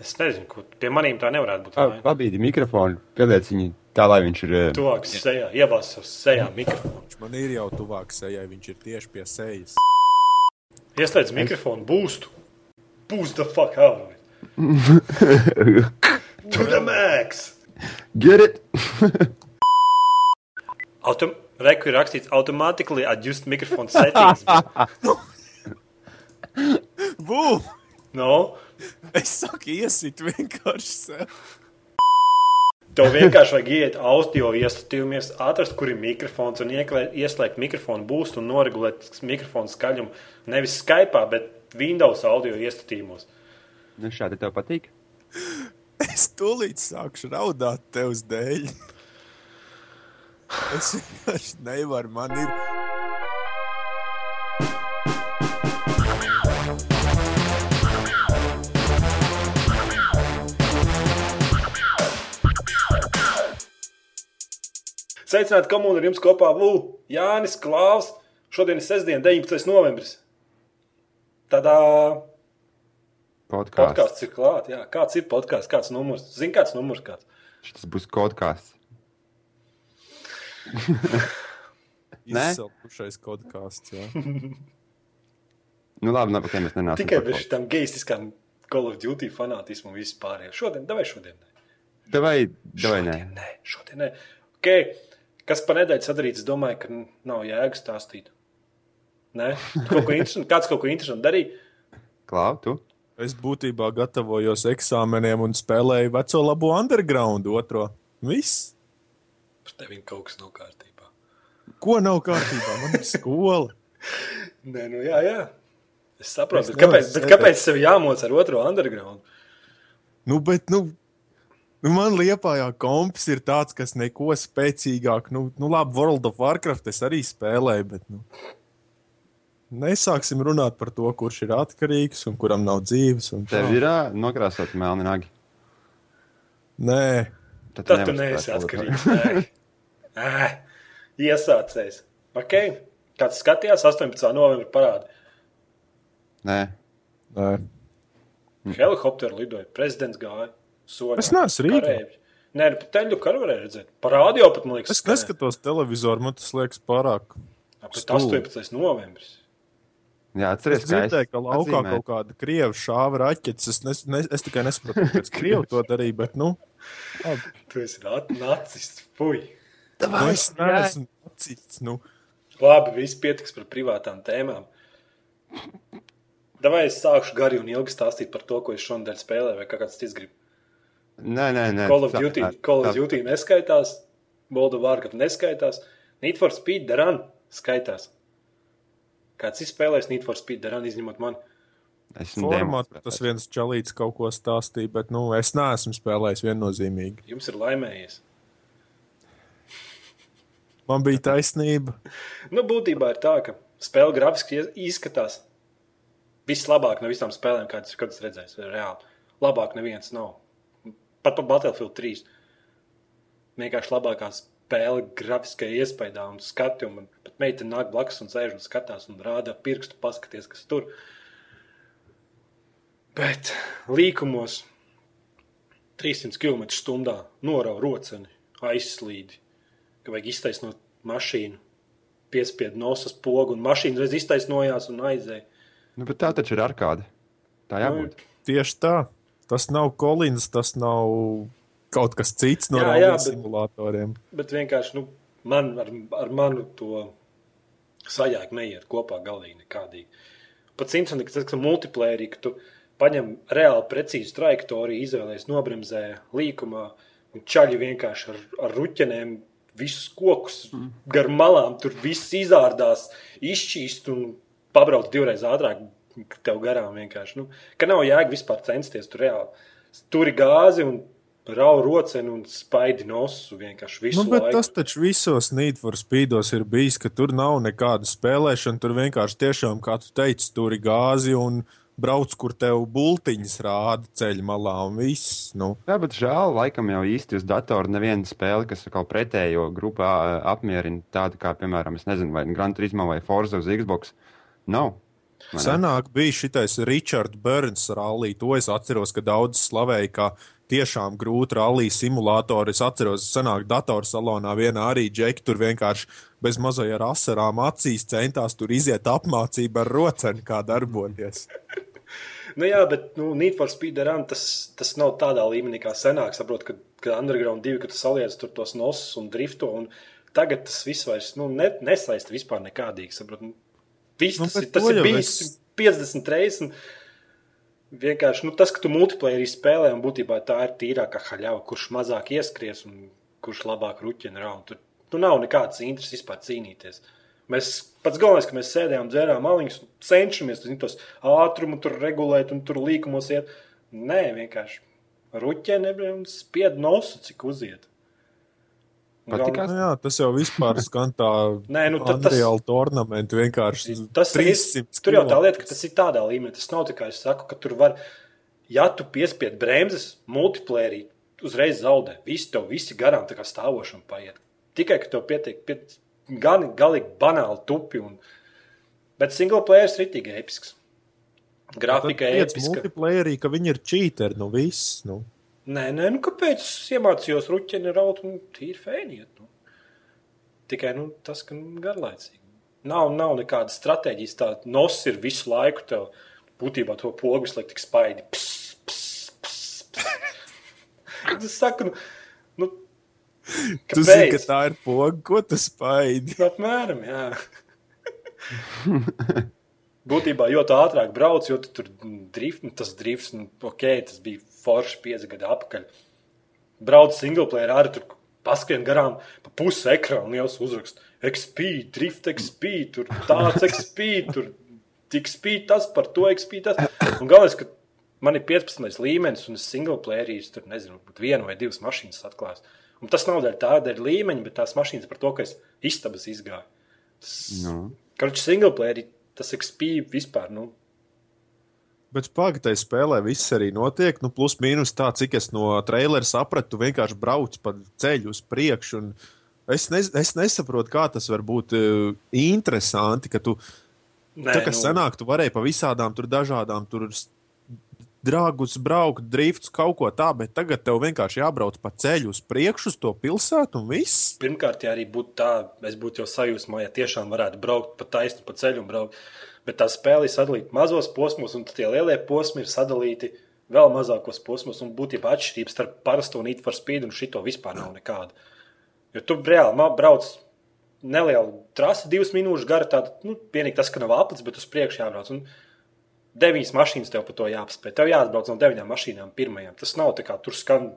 Es nezinu, ko pie maniem tā nevarētu būt. Pabīdi mikrofonu, pieliec viņu tā, lai viņš ir. Tuvāk sejā, iebāz uz sejā mikrofonu. Viņš man ir jau tuvāk sejai, viņš ir tieši pie sejas. Ieslēdz mikrofonu, boostu. Boost the fuck out of it. To the max. Get it! Autom Reku ir rakstīts automatically adjust mikrofonu settings. Bū! No, Es saku, iesit vienkārši sev. tev vienkārši vajag iet audio iestatījumos, atrast, kur ir mikrofons un ieklē- ieslēgt mikrofonu boostu un noregulēt mikrofonu skaļumu. Nevis Skype, bet Windows audio iestatījumos. Nu, šādi tev patīk. Es tūlīt sākšu raudāt tevs dēļ. Es vienkārši nevaru, man ir. Sveicināti komunā ar jums kopā Vū, Jānis Klaus. Šodien ir sestdiena, 19. novembris. Tādā Podkāsts. podkāsts ir klāts. Kāds ir podkāsts? Kāds numurs? Zini, kāds numurs kāds? Šis būs podkāsts. Nē? Izsalkušais kodkāsts. jā. Nu, labi, labi, ka mēs nenākam. Tikai bez šīm geistiskām Call of Duty fanātismu vispār. Šodien, vai šodien? Ne? Vai, vai nē? Šodien, nē, šodien nē. Okay. Kas pa nedēļu sadarīts, domāju, ka nav jēga stāstīt. Nē, kaut ko interesantu, kāds kaut ko interesantu darīja. Klau, tu? Es būtībā gatavojos eksāmeniem un spēlēju veco labo underground otro. Viss. Par tevi kaut kas nav kārtībā. Ko nav kārtībā? Man ir skola. Nē, nu jā, jā. Es saprotu, Es bet kāpēc, bet kāpēc sev jāmoc ar otro underground? Nu, bet, nu, nu man liepājā komps ir tāds, kas neko spēcīgāk. Nu, nu labi, World of Warcraft es arī spēlēju, bet, nu, nesāksim runāt par to, kurš ir atkarīgs un kuram nav dzīves. un Tev ir nokrāsot melni nagi. Nē, Tad, Tad tu neesi atkarīgs. Nē. Iesācējs. Okay. Kāds skatījās 18. novembrī parādi? Nē, nē. Helikopteru lidoja, prezidents gāja. Soļā, Es neesmu. Karēvi. Nē, nu, pat teļu karu varēja redzēt. Parādi jau pat, man liekas, Es neskatos televizoru, man tas liekas pārāk. Bet stulbi. 18. novembris. jā, Es atceries, dzirdēju, ka laukā atzīmēju. kaut kāda krieva šāva raķetes. Es, nes, ne, es tikai nesaprotu, kāpēc krievi to darīja, bet, nu, labi. Tu esi nacists. Fui. Nu, es neesmu nacists. Nu. Labi, viss pietiks par privātām tēmām. Davai es sākšu gari un ilgi stāstīt par to, ko es šonadēļ spēlēju, vai kā kāds cits grib. Nē, nē, nē. Call of Duty, tā- Call of Duty neskaitās, World of Warcraft neskaitās, Need for Speed Daran skaitās. Kāds ir spēlējis Need for Speed Daran, izņemot mani? Esmu Formā, demos tas viens čalīts kaut ko stāstīja, bet nu, es neesmu spēlējis viennozīmīgi. Jums ir laimējies. Man bija taisnība. Nu, būtībā ir tā, ka spēle grafiski izskatās vislabāk no visām spēlēm, kādas kad es redzēju. Reāli. Labāk neviens nav. Pat par Battlefield 3. Vienkārši labākā spēle grafiskajā iespējā un skatījumā. Man pat meitene nāk blakus un sēž un skatās un rāda ar pirkstu, paskaties, kas tur. Bet līkumos 300 km/h norauga roceni, aizslīdi, ka vajag iztaisnot mašīnu piespiedu nosas pogu, un mašīna reiz iztaisnojās un aizēja. Nu, bet tā taču ir arkāde. Tā jābūt. Tieši tā. Tas nav Kolins, tas nav kaut kas cits no bet- simulatoriem. Bet vienkārši nu, man ar, ar manu to sajāgu neiet kopā galīgi nekādīgi. Pats interesanti, ka tas, ka multiplayerī, ka tu paņem reāli precīzu trajektoriju, izvēlējies nobremzē līkumā, un čaļi vienkārši ar, ar ruķenēm visus kokus mm. gar malām, tur viss izārdās, izšķīst un pabrauc divreiz ātrāk, tev garām vienkārši. Nu, ka nav jēga vispār censties tur reāli. Turi gāzi un rauj roceni un spaidi nosu vienkārši visu Nu, bet laiku. tas taču visos Need for Speedos ir bijis, ka tur nav nekāda spēlēšana. Tur vienkārši tiešām, kā tu teici, tur ir gāzi un brauc, kur tev bultiņas rāda ceļa malā un viss. Nu. Jā, bet žēl, laikam jau īsti uz datora neviena spēle, kas kaut pretējo grupā apmierina tādu kā, piemēram, es nezinu, vai Gran Turismo vai Forza uz Xbox. Nav. ne? Senāk bija šitais Richards Burns rallija. To es atceros, ka daudz slavēja, kā tiešām grūti rallija simulātori. Es atceros, senāk datorsalonā vienā arī džeki tur vienkārši bez mazajām asarām acīs centās tur iziet apmācību ar roceni, kā darboties. Nu, jā, bet nu, Need for Speed Run tas, tas nav tādā līmenī kā senāk. Saprotu, ka, ka Underground 2, kad tu saliec tur tos nosus un drifto. Un tagad tas viss vairs nu, ne, nesaista vispār nekādīgi. Saprotu, nu, viss, Nu, tas, ir, tas ir bijis es- 50 reizes. un Vienkārši nu, tas, ka tu multiplayerī spēlē, un būtībā tā ir tīrākā haļava, kurš mazāk ieskries un kurš labāk ruķina raunu. Tur nu, nav nekādas intereses vispār cīnīties. Mēs pats galvenais, ka mēs sēdējām, dzērām maliņus, cenšamies zin, tos ātrumu tur regulēt un tur līkumos iet. Nē, vienkārši ruķene un spied nosu, cik uziet. Un Patikās? Nu, jā, tas jau vispār skan tā, Nē, nu, tas- Unreal tournament vienkārši Tas ir 300 tur jau tā lieta, ka tas ir tādā līmenī. Tas nav kā es saku, ka tur var, ja tu piespied bremzes, multiplayerī, uzreiz zaudē. Visi tev visi garām tā kā stāvošana paiet. Tikai, ka tev pietiek, pietiek gan galīgi banāli tupi. Un, bet single player ir ritīgi episks. Grafika ir episka. Multiplayerī, ka viņi ir cheateri, nu viss. Nu. Nē, nē, nu kāpēc es iemācījos ruķeni raut un tīri fēniet? Nu. Tikai nu, tas, ka nu, garlaicīgi. Nav, nav nekādas stratēģijas. Tā nos ir visu laiku tev būtībā to pogu laiku tik spaidi. Ps, ps, ps, ps. Es saku, nu, nu Tu zini, ka kāpēc? tā ir poga, ko tu spaidi. Nu, Apmēram, jā. Būtībā, jo ātrāk brauc, jo tu tur drift, nu, tas drifts, nu, ok, tas bija forši pieci gadi atpakaļ. Brauc single player, arī tur paskrien garām pa pusi ekrāna un jau uzrakst XP, drift XP, tur tāds XP, tur tik speed, tas par to XP. Tas. Un galvenais, ka man ir 15 līmenis un es single playerī, es tur nezinu, varbūt vienu vai divas mašīnas atklās. Un tas nav dēļ tāda līmeņa, bet tās mašīnas par to, ka es istabas izgāju. Tas, Nu. Kurš single player, tas XP vispār, nu, Bet pagaidai spēlē viss arī notiek. Nu, plus mīnus tā, cik es no trailera sapratu, tu vienkārši brauc pa ceļu uz priekšu. Es, ne, es nesaprotu, kā tas var būt uh, interesanti, ka tu nē, Tā kā nu... senāk, tu varēji pa visādām tur dažādām tur s- draugus braukt, drifts, kaut ko tādu, bet tagad tev vienkārši jābrauc pa ceļu uz priekšu, uz to pilsētu un viss. Pirmkārt, ja arī būtu tā, es būtu jau sajūsmā, ja tiešām varētu braukt pa taisnu pa ceļu un braukt. Bet tā spēle ir sadalīta mazos posmos, un tad tie lielie posmi ir sadalīti vēl mazākos posmos. Un būtībā atšķirības starp parasto Need for Speed un šito vispār nav nekāda. Jo tu reāli brauc nelielu trasi, divas minūtes gara, tāda, nu, vienīgi tas, ka nav aplis, bet uz priekšu jābrauc. Un deviņas mašīnas tev par to jāapspēj. Tev jāatbrauc no deviņām mašīnām pirmajām. Tas nav tā kā tur skan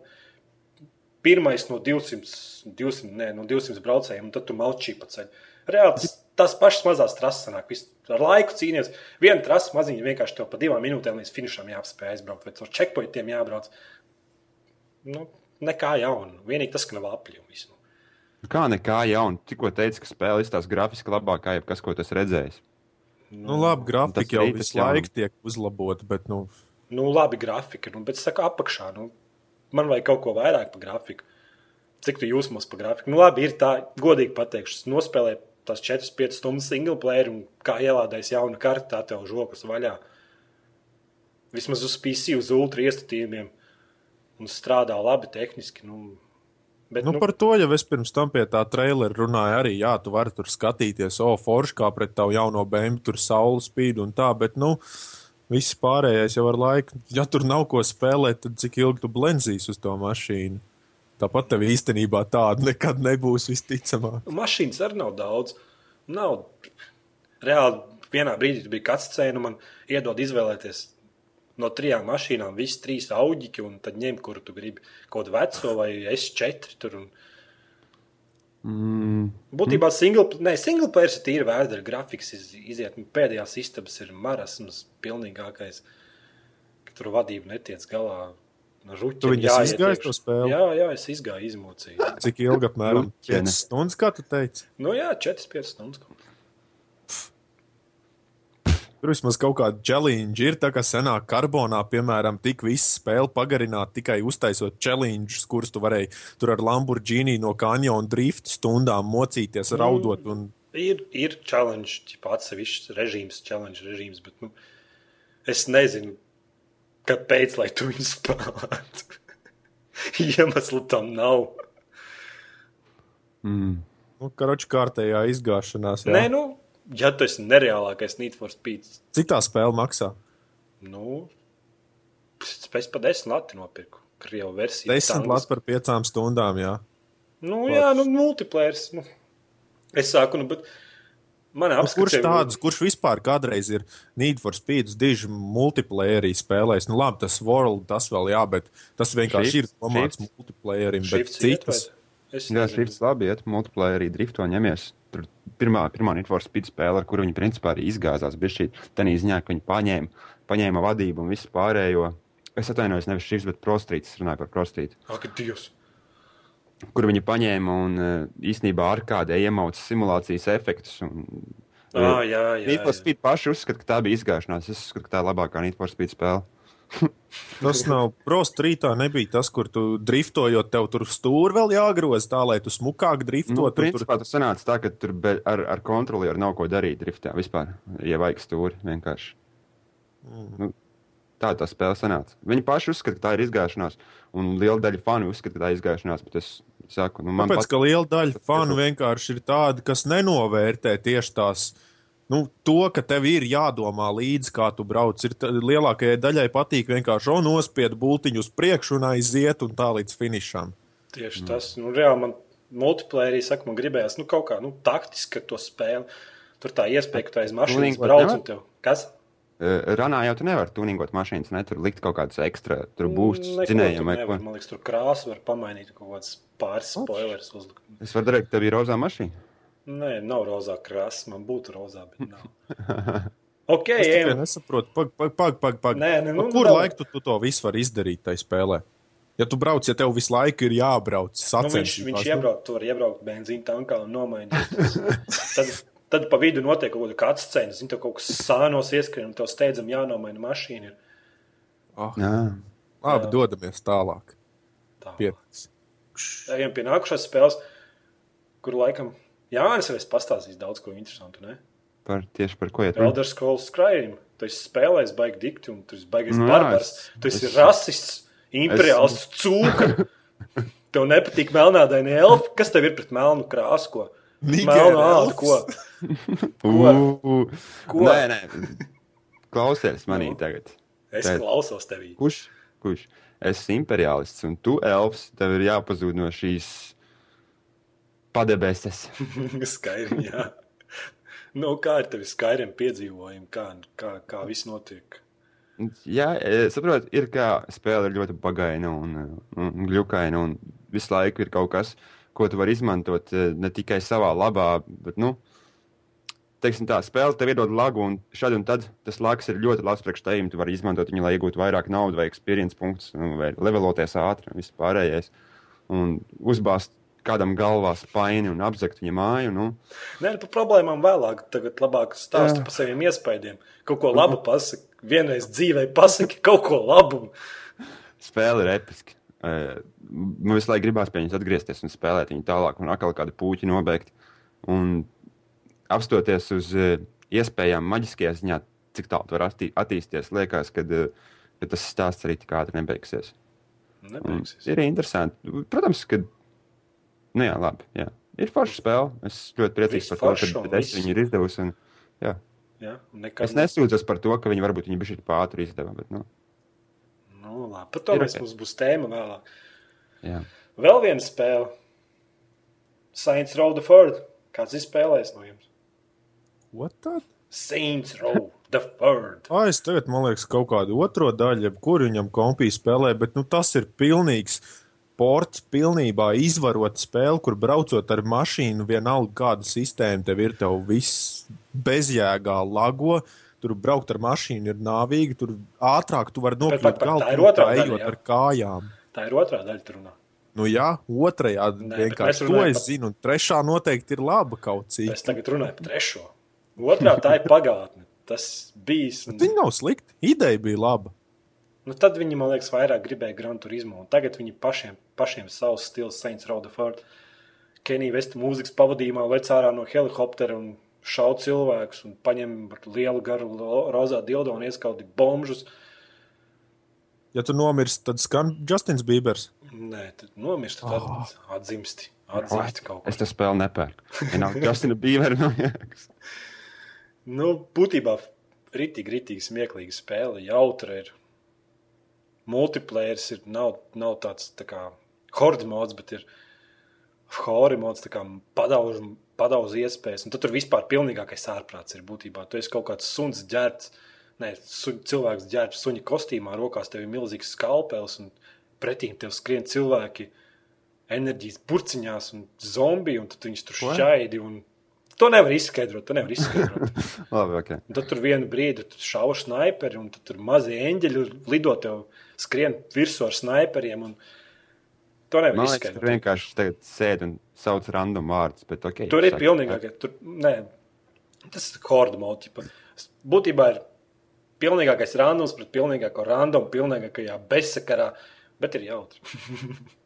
pirmais no 200, 200, ne, no 200 braucējiem, un tad tu malčī pa ceļu. Reāli tas, tās pašas mazās trases sanāk. Viss ar laiku cīnīties. Viena trasa maziņa vienkārši tev pa divām minūtēm līdz finišam jāapspēj aizbraukt, vai caur checkpointiem jābrauc. Nu, nekā jauna. Vienīgi tas, ka nav apļu. Visu. Kā nekā jauna. Tikko teicu, ka spēle izstāsta grafiski labāk, kā jebkas, ko tas redzējis. Nu, labi, grafika tas jau tas visu laiku tiek uzlabota, bet nu, Nu, labi, grafika. Nu, bet es saku, apakšā. Nu, man vajag kaut ko vairāk par grafiku. Cik tu jūsmos par grafiku? Nu, labi, ir tā, godīgi pateikšu, nospēlēju tās 4-5 stundas single player, un kā ielādējis jaunu kartu, tā tev žokas vaļā. Vismaz uz PC, uz ultra iestatījumiem. Un strādā labi tehniski. Nu, bet, nu, par to jau es pirms tam pie tā trailera runāju. Arī, jā, tu vari tur skatīties, o, forši kā pret tavu jauno bēnu, tur saules spīd un tā, bet, nu, viss pārējais jau ar laiku. Ja tur nav ko spēlēt, tad cik ilgi tu blenzīs uz to mašīnu? Tāpat tev īstenībā tāda nekad nebūs visticamāk. Nu, Mašīnas arī nav daudz. Nav. Reāli vienā brīdī bija kāds cēna, man iedod izvēlēties no trijām mašīnām, visas trīs auģiķi, un tad ņem, kuru tu gribi. Kaut kādu veco vai S4. Tur, un... Mm, Būtībā single, ne, single player ir tīri vēdera grafiks, iz, iziet. nu, Pēdējās istabas ir marasms pilnīgākais, ka tur vadība netiec galā. Ruķiem viņas jāiet iekšā. to spēli? Jā, jā, es izgāju izmocīju. Cik ilgi apmēram? Luķene. 5 stundas, kā tu teici? Nu jā, 4-5 stundas. Tur vismaz kaut kāda challenge ir. Tā kā senāk karbonā, piemēram, tika visu spēli pagarināt tikai uztaisot challenges, kurus tu varēji tur ar Lamborghini no kanjona drifta stundām mocīties, raudot un Ir, ir challenge, ķipa atsevišķs režīms, challenge režīms, bet nu, es nezinu, kāpēc, lai tu viņu spēlētu. Iemeslu tam nav. Mm. Nu, karoči kārtējā izgāšanās. Jā. Nē, nu, ja tu esi nereālākais Need for Speed, Cik tā spēle maksā? nu, es pa desmit lati nopirku. Krievu versiju. Desmit Tangas. lats par piecām stundām. Jā. Nu, jā, nu, multiplayer. Nu. Es saku, nu, bet man Nu, kurš tādus, kurš vispār kādreiz ir Need for Speed diži multiplayerī spēlējis? Nu, labi, tas World, tas vēl jā, bet tas vienkārši ir Shifts, domāts Shifts. multiplayerim. Bet Shifts Es Jā, šis labi iet, multiplayerī drifto ņemies. Tur pirmā, pirmā Need for Speed spēle, ar kuru viņi principā arī izgāzās. Bija šī tenī ziņā, ka viņi paņēma, paņēma vadību un visu pārējo. Es atvainojos, nevis šis, bet prostrīts. Runāju par prostrītu. Ak, Dievs! Kur viņi paņēma un eh, īstenībā ar kādai iemauca simulācijas efektus. Un, Ah, jā, jā. Need for jā. Speed paši uzskata, ka tā bija izgāšanās. Es uzskatu, ka tā ir labākā Need for Speed spēle. tas nav prostrītā, nebija tas, kur tu driftojot, tev tur stūri vēl jāgroza tā, lai tu smukāk driftot. Nu, tu tur- principā tas sanāca tā, ka tur be, ar, ar kontrolieru nav ko darīt driftā vispār. Ja vajag stūri vienkārši. Mm. Nu, tā tā spēle sanāca. Viņi paši uzskata, ka tā ir izgāšanās. Un liela daļa fanu uzskata, ka tā ir izgāšanās. Bet es saku, nu, man Tāpēc, pat- ka liela daļa fanu vienkārši ir tādi, kas nenovērtē tieši tās. Nu, to, ka tev ir jādomā līdzi, kā tu brauc. Ir lielākajai daļai patīk vienkārši nospiest būtiņu uz priekšu un aiziet un tā līdz finišam. Tieši mm. tas. Nu, reāli man multiplayerī saka, man gribējās nu, kaut kā nu, taktiski to spēli. Tur tā iespēja, ka tu aiz mašīnas brauc un tev. Kas? Eh, Ranā jau tu nevari tuningot mašīnas, ne tur likt kaut kādas ekstra, tur būs Mm, Neko dzinējumi tur vai nevar. ko. Man liekas, tur krāsu var pamainīt kaut kāds pāris spoilers uzlikt. Es varu darīt, tev ir rozā mašīna. Nē, nav rozā krāsa. Man būtu rozā, bet nav. Ok, Es tikai nesaprotu, pag, pag, pag, pag, pag. Nē, nē, Pa nu, kur laiku tu, tu to visu vari izdarīt tajā spēlē? Ja tu brauc, ja tev visu laiku ir jābrauc, Nu, viņš, sacensībās, viņš nu, iebrauc, tur var iebraukt benzīna tankā un nomainīt. tad, tad pa vidu notiek kaut kāda scēna. Zini, tev kaut kas sānos ieskrien, un tev steidzam jānomaina mašīna. Ir. ah, Jā. labi, jā. dodamies tālāk. Tā. Pietiks. Ejam pie nākamās spēles, kur laikam Jānis arī pastāstīs daudz ko interesantu. Ne? Par, tieši par ko iet? Elder Scrolls Skyrim. Tu esi spēlējis baigi dikti, un tu esi baigais Nu nu, barbars. es- Tu esi es- rasists, imperiāls cūka. Tev nepatīk melnādaini elfi. Kas tev ir pret melnu krāsu? Ko? Melnu ādu, ko? Ū, Ko? Nē, nē. Klausies manī tagad. Es Tēt. klausos tevī. Kurš? Kurš? Es esmu imperialists, un tu, elfs, tev ir jāpazūd no šīs padebeses. Skyrim, jā. Nu, kā ir tev Skyrim piedzīvojumi? Kā, kā, kā viss notiek? Jā, e, saprotu, ir kā spēle ir ļoti bagaina un, un, un glukaina, un visu laiku ir kaut kas, ko tu vari izmantot e, ne tikai savā labā, bet, nu, teiksim tā, spēle tev iedod lagu, un šad un tad tas lags ir ļoti labs priekš tevim. Tu vari izmantot viņu, lai iegūtu vairāk naudas, vai pieredzi punktus, nu, vai leveloties ātri un viss pārējais. Un uzbāzt kādam galvā spaini un apzakt viņa māju. Nu, Nē, par problēmām vēlāk. Tagad labāk stāsti Jā. par saviem iespējām. Kaut ko labu pasaki. Vienreiz dzīvē pasaki kaut ko labu. spēle ir episka. Man visu laiku gribās pie viņas atgriezties un spēlēt viņu tālāk, un atkal kādu puķi nobeigt. Un apstoties uz e, iespējām, maģiskajā ziņā, cik tālu tu vari attī attīstīties, liekas, ka, e, ka tas stāsts arī tik ātri nebeigsies. Nebeigsies. Ir interesanti. Protams, ka. Nu, jā, labi. Jā. Ir forša spēle. Es ļoti priecīgs Viss par to, ka es viņu ir izdevusi. Un, jā. Jā, nekad Es nesūdzos par to, ka viņi varbūt viņi bija pāri izdevumi. Bet, nu, Nu, labi, par to Ir mēs, ok. mums būs tēma vēlāk. jā. Vēl viena spēle. Row the Third. Kāds ir spēlējis no jums? What tad? Saints Row the Third. Es tagad, man liekas, kaut kādu otro daļu, kur viņam kompija spēlē, bet nu, tas ir pilnīgs ports, pilnībā izvarota spēle, kur braucot ar mašīnu, vienalga kāda sistēma tev ir, tev viss bezjēgā lago. Tur braukt ar mašīnu ir nāvīgi, tur ātrāk tu vari nokļūt galā, otrā daļa, ejot jā. ar kājām. Tā ir otrā daļa. tur runā. Nu jā, otrajā Nē, vienkārši to es par- zinu, un trešā noteikti ir laba kaut cik. Es tagad runāju par trešo. Otrā tā ir pagātne. Tas bijis. Bet Viņi nav slikti. Ideja bija laba. Nu, tad viņi, man liekas, vairāk gribēja Gran Turismo. un Tagad viņi pašiem, pašiem savus stilus Saints Row the Third. Kenija Vesta mūzikas pavadījumā lec ārā no helikoptera un šauj cilvēkus un paņem lielu garu rozā dildo un ieskaudi bombžus. Ja tu nomirsti, tad skan Justins Bībers. Nē, tad nomirst, tad Oh. oh. atzimsti. Atzimsti kaut Es ko. to spēli nepērku. Vienalga, Justina Bieber. Nu, jā. Nu, būtībā ritīgi, ritīgi smieklīga spēle. Jautra ir. Multiplayers ir, nav, nav tāds tā kā horde mods, bet ir hori mods, tā kā padauz, padauz iespējas. Un tad tur vispār pilnīgākais ārprāts ir būtībā. Tu esi kaut kāds suns ģērbts, ne, su, cilvēks ģērbts suņa kostīmā, rokās tev ir milzīgs skalpels un pretīm tev skrien cilvēki enerģijas burciņās un zombiji, un tad viņus tur šķaidi. Un... To nevar izskaidrot, to nevar izskaidrot. Labi, ok. Un tad tur vienu brīdi tu šauji snaiperi, un tur mazie eņģeļi lido tev, skrien virsū ar snaiperiem. Un... To nevar Man liekas, tur izskaidrot. vienkārši sēž un sauc random vārdus. Bet, okay, Tur ir saka, pilnīgākais. Tur, nē, tas ir horda motīva. Būtībā ir pilnīgākais randoms pret pilnīgāko randomu, pilnīgākajā bezsakarā, bet ir jautri.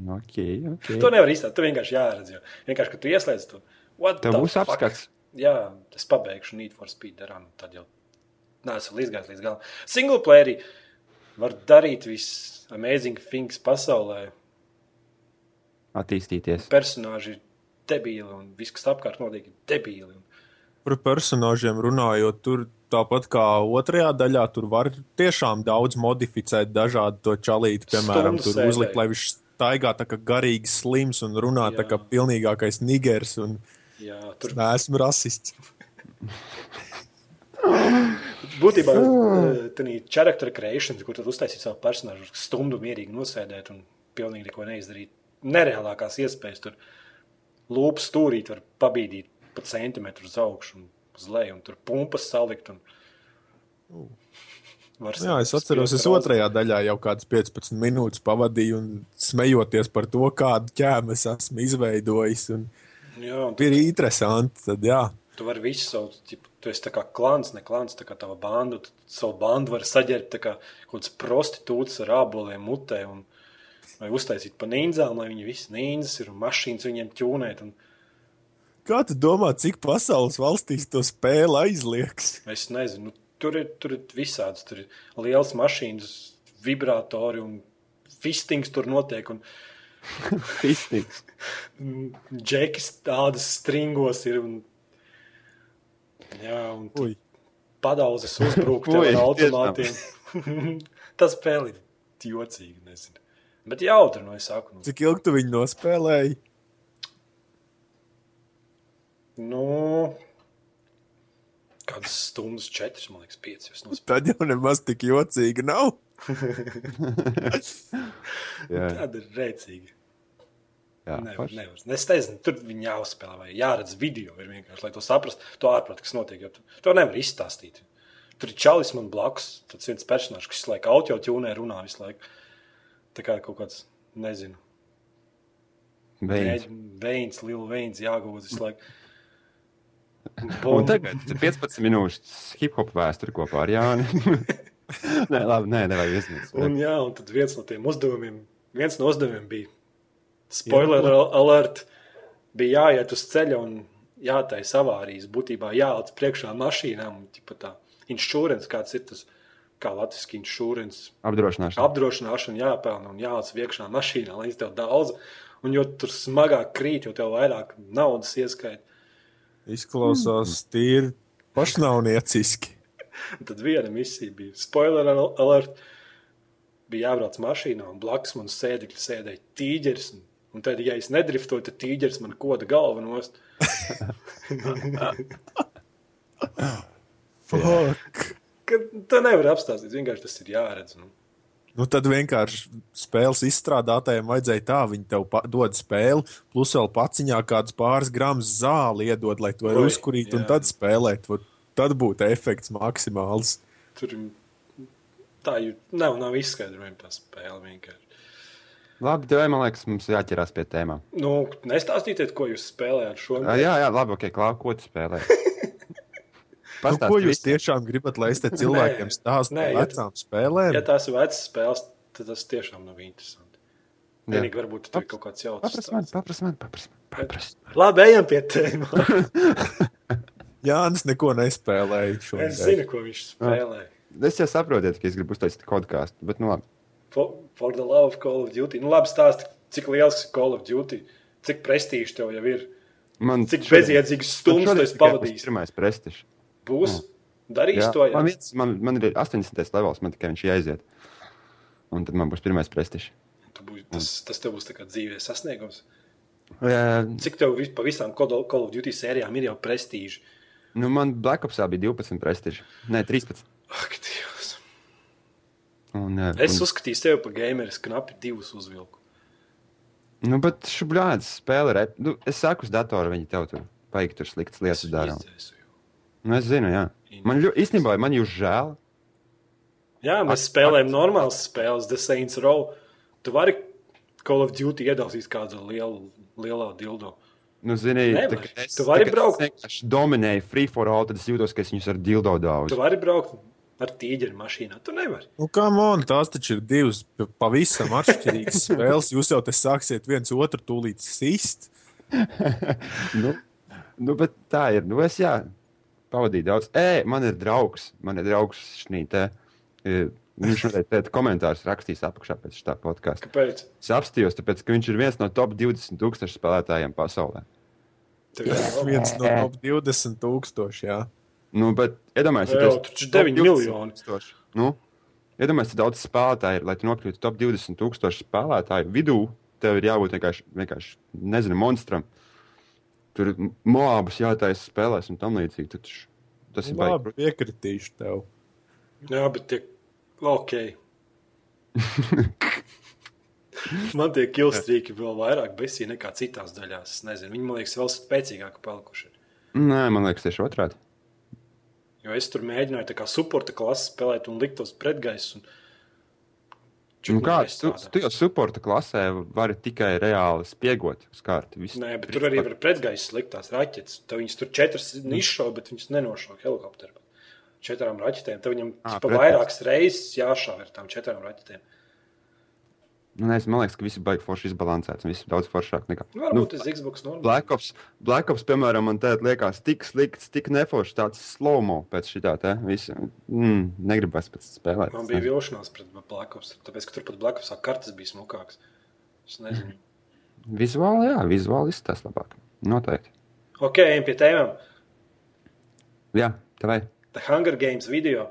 Okay, okay. to nevar izstāstīt. Tu vienkārši jāredz. Jo. Vienkārši, kad tu ieslēdz to, what Tev būs fuck? apskats. Jā, es pabeigšu Need for Speed run, tad jau neesmu līdz līdz galam. Single playerī var darīt viss amazing things pasaulē. Attīstīties. Personāži ir debīli un viss, kas apkārt notiek, ir debīli. Par personāžiem runājot, tur tāpat kā otrajā daļā, tur var tiešām daudz modificēt dažādu to čalīti. Piemēram, Stundu tur uzlikt, lai viņš staigā tā kā garīgs slims un runā tā Jā. kā pilnīgākais nigers. Un Jā, tur neesmu rasists. būtībā tā ir charakter creation, kur tad uztaisīt savu personāžu, stundu mierīgi nosēdēt un pilnīgi neko neizdarīt. Nereālākās iespējas tur lūpas stūrīt, var pabīdīt pa centimetru uz augšu un uz leju, un tur pumpas salikt. Un... Var Jā, es atceros, es otrajā daļā jau kādas 15 minūtes pavadīju un smejoties par to, kādu ķēmu es esmu izveidojis. Un Jā, tu, ir interesanti. Tad, jā, tu vari visu savu, tipu, tu esi kā klans, ne klans, tā kā tava banda. Tu savu bandu vari saģērbt kā kaut kāds prostitūts ar āboliem mutē. Un, vai uztaisīt pa nīnzām, lai viņi visi nīnzas ir un mašīnas viņiem ķūnēt. Un, Kā tu domā, cik pasaules valstīs to spēli aizliegs? es nezinu, nu, tur ir, tur ir visāds. Tur ir liels mašīnas, vibratori un fistings tur notiek. Un, Mm, Džekis tādas stringos ir. Un, jā, un tu Ui. padauzes uzbruk tev Ui, ar automātiem. Tas spēle ir jocīgi, nezinu. Bet jautri, nu es saku, nu, Cik ilgi tu viņu nospēlēji? nu kādas stundas, četras, man liekas, piecas. Tad jau nemaz tik jocīgi nav. Tāda ir rēcīga. jā, Nevar, nevar. Es nezinu, tur viņi jāuzspēlē, vai jāredz video. Vienkārši, lai to saprastu, to ārprāt, kas notiek. tu- To nevar izstāstīt. Tur ir čalis man blakus, tas viens personāžs, kas visu laiku audio ķūnē runā visu laiku. Tā kā kaut kāds, nezinu, Beidz. veins, liela veins jāgūst visu laiku. Un tagad 15 minūtes hip hop vēsture kopā ar Jāni. nē, labi, nē, nevajag izņemt. Un, jā, un tad viens no tiem uzdevumiem, viens no uzdevumiem bija spoiler alert, bija jāiet uz ceļa un jātaisa avārijas. Būtībā jāatrod priekšā mašīnām, tā insurance, kāds ir tas, kā latviešu insurance, Apdrošināšana. apdrošināšana jāpelna un jāatrod iekšā mašīnā, lai tev daudz. Un jo tur smagāk krīt, jo tev vairāk naudas ieskaita. Izklausās tīri pašnāvnieciski. Tad viena misija bija spoiler al- alert. Bija jābrauc mašīnā, un blakus man sēdekļi sēdēja tīģeris. Un, un tad, ja es nedriftoju, tad tīģeris man koda galva nost. Tā nevar apstāstīt. Vienkārši tas ir jāredz. Nu. Nu, tad vienkārši spēles izstrādātājiem vajadzēja tā, viņi tev dod spēli, plus vēl paciņā kāds pāris gramus zāli iedod, lai to uzkurītu un tad spēlēt. Vot Tad būtu efekts maksimāls. Tur tā jau nav, nav izskaidrojama tā spēle. Vienkārši. Labi, tev, man liekas, mums jāķerās pie tēmām. Nu, nestāstīsiet, ko jūs spēlējāt šo Ā, Jā, jā, labi, ok, klāv, ko tu spēlē. Nu, ko jūs tiešām gribat, lai es te cilvēkiem stāstu par ja vecām spēlēm? Ja tās ir vecas spēles, tad tas tiešām nav interesanti. Vienīgi varbūt tur ir kaut kāds jauns. Papras man, papras man, papras man. Paprast. Labi, ejam pie tēmas. Jānis neko nespēlēja Es šodien. zinu, ko viņš spēlē. Es jau saprotu, ka es gribu uztaisīt podkāstu, bet nu labi. For, for the love of Call of Duty. Nu, labi, stāsti, cik liels ir Call of Duty, cik prestīžs tev jau ir. Man Cik šodien- bezjēdzīgas stundas tu esi pavadījis. Pirmais prestižs. Būs darījis Jā. to jau. Man, viens, man, man ir 80. levels, man tikai viņš jāiziet. Un tad man būs pirmais prestižs. Tas, tas tev būs dzīves sasniegums. Jā, Cik tev vis, pa visām Call of Duty sērijām ir jau prestīži? Nu, man Black Opsā bija 12 prestiži. Nē, 13. Ak, Dievs. Un, Es un, uzskatīju tevi par gameru, es knapi divus uzvilku. nu, bet šublāts spēle, rep... nu, es saku uz datora, viņi tev tur paigi tur sliktas lietas dara. Nu, es zinu, jā. Man ļo, īstenībā man jūs žēl. Jā, mēs spēlējam normālas spēles, The Saints Row. Tu vari Call of Duty iedalīt kādu lielu, lielā dildo. Nu, zini, Nevar. tā, es, Tu vari tā, braukt. Es vienkārši dominēju free for all, tad es jūtos, ka es viņus ar dildo daudz. Tu vari braukt ar tīģeri mašīnā. Tu nevari. Nu, kā man, tās taču ir divas pa- pavisam atšķirīgas spēles. Jūs jau te sāksiet viens otru tūlīt sist. nu, nu, bet tā ir. Nu, es jā, pavadīju daudz. Ē, man ir draugs. Man ir draugs e, Viņš noteikti tādu komentāru rakstīs apakšā pēc šī podkāsta. Kāpēc? Es apstājos, tāpēc, ka viņš ir viens no top 20 tūkstošu spēlētājiem pasaulē. Tev jau Viens no top 20 tūkstošiem. Jā. Nu, bet iedomājieties, Jā, taču 9 miljoni. Tūkstoši. Nu, iedomājieties, cik daudz spēlētāju ir, lai tu nokļūtu top 20 tūkstošu spēlētāju vidū. Tev ir jābūt vienkārši, vienkārši nezinu, monstram. Tur moabus jātaisa spēlēs un tam līdzīgi. Tas ir Labi, baigi. piekritīšu tev. Jā, bet tie ok. Man tie kilstrīki vēl vairāk besī nekā citās daļās. Es nezinu, viņi man liekas vēl spēcīgāki palikuši. Nē, man liekas, tieši otrādi. Jo es tur mēģināju tā kā supporta klasi spēlēt un likt tos pretgaisus. Nu, kā, tu, tu jau suporta klasē vari tikai reāli spiegot uz kārti. Visu- Nē, bet tur arī var pretgaisus likt tās raķetes. Tad viņas tur četras izšauja, bet viņas nenošauja helikopteru. Četrām raķetēm. Tad viņam Ā, pa pretgaiss. vairākas reizes jāšauj ar tām četrām raķetēm. Nu, man liekas, ka viss ir baigi forši izbalansēts. Viss ir daudz foršāk nekā. Nu, Varbūt tas Xbox normāli. Black Ops, Black Ops, piemēram, man tādā liekas, tik slikts, tik neforšs, tāds slow-mo pēc šitā te visa. Mm, negribas pēc spēlēt. Man bija vilšanās pret Black Ops, tāpēc, ka tur pat Black Opsā kartes bija smukākas. Es nezinu. Vizuāli, jā, vizuāli izskatās labāk. Noteikti. Ok, ejam pie tēmām. Jā, tā vai. The Hunger Games video.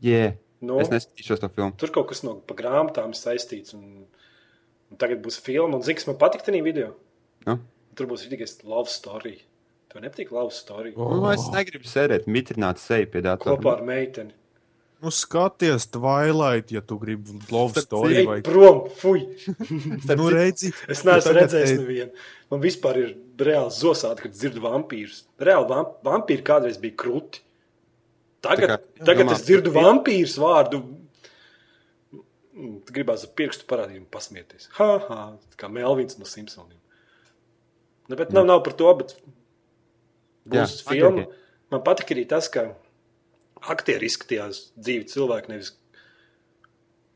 Yeah. Nu, Es neskatīšos to filmu. Tur kaut kas no pa grāmatām saistīts. Un, un tagad būs filma. Un zini, kas man patīk tajā video? Nu? Tur būs tikai love story. Tev nepatīk love story. O. Nu, es negribu sēdēt, mitrināt seju pie datora. Kopā ar meiteni. Nu, skaties, Twilight, ja tu gribi love story vai prom, fuj! nu, redzi. Es neesmu redzējis te- nevienu. Man vispār ir reāli zosādi, kad dzirdu vampīrus. Reāli vamp vampīri kādreiz bija krūti. Tagad, kā- tagad domā, es dzirdu vampīrus vārdu. Gribās ar pirkstu parādīt un pasmieties. Ha, ha, tā kā Melvins no Simpsoniem. Ne, bet nav, nav par to, bet būs Jā, filma. ok. Man patīk arī tas, ka aktieri izskatījās dzīvi cilvēki, nevis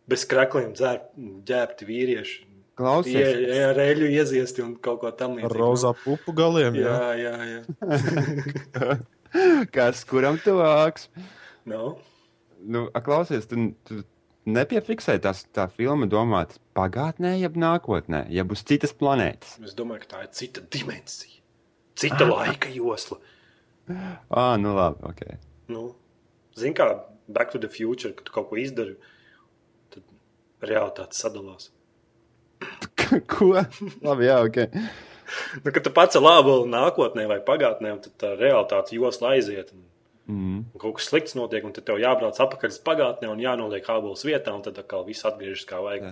bez krākliem ģērbti vīrieši. Ie, Klausies, ie, ar eļļu ieziesti un kaut ko tam Ar rozā pupu galiem. Jā. Jā, jā, jā. kas kuram tuvāks? No. Nu, a, klausies, tu, tu nepiefiksēji tās, tā filma domāt pagātnē, jeb nākotnē, jeb uz citas planētas. Es domāju, ka tā ir cita dimensija, cita laika josla. Ah, nu labi, ok. Nu, Zini, kā Back to the Future, kad tu kaut ko izdari, tad realitāte sadalās. Ko? labi, jā, ok. Nu, kad tu pats labi nākotnē vai pagātnē, tad tā realitāte josla aiziet. Un, Mm. un kaut kas slikts notiek, un tad tev jābrauc atpakaļ uz pagātnē un jānoliek ābols vietā, un tad atkal viss atgriežas kā vajag.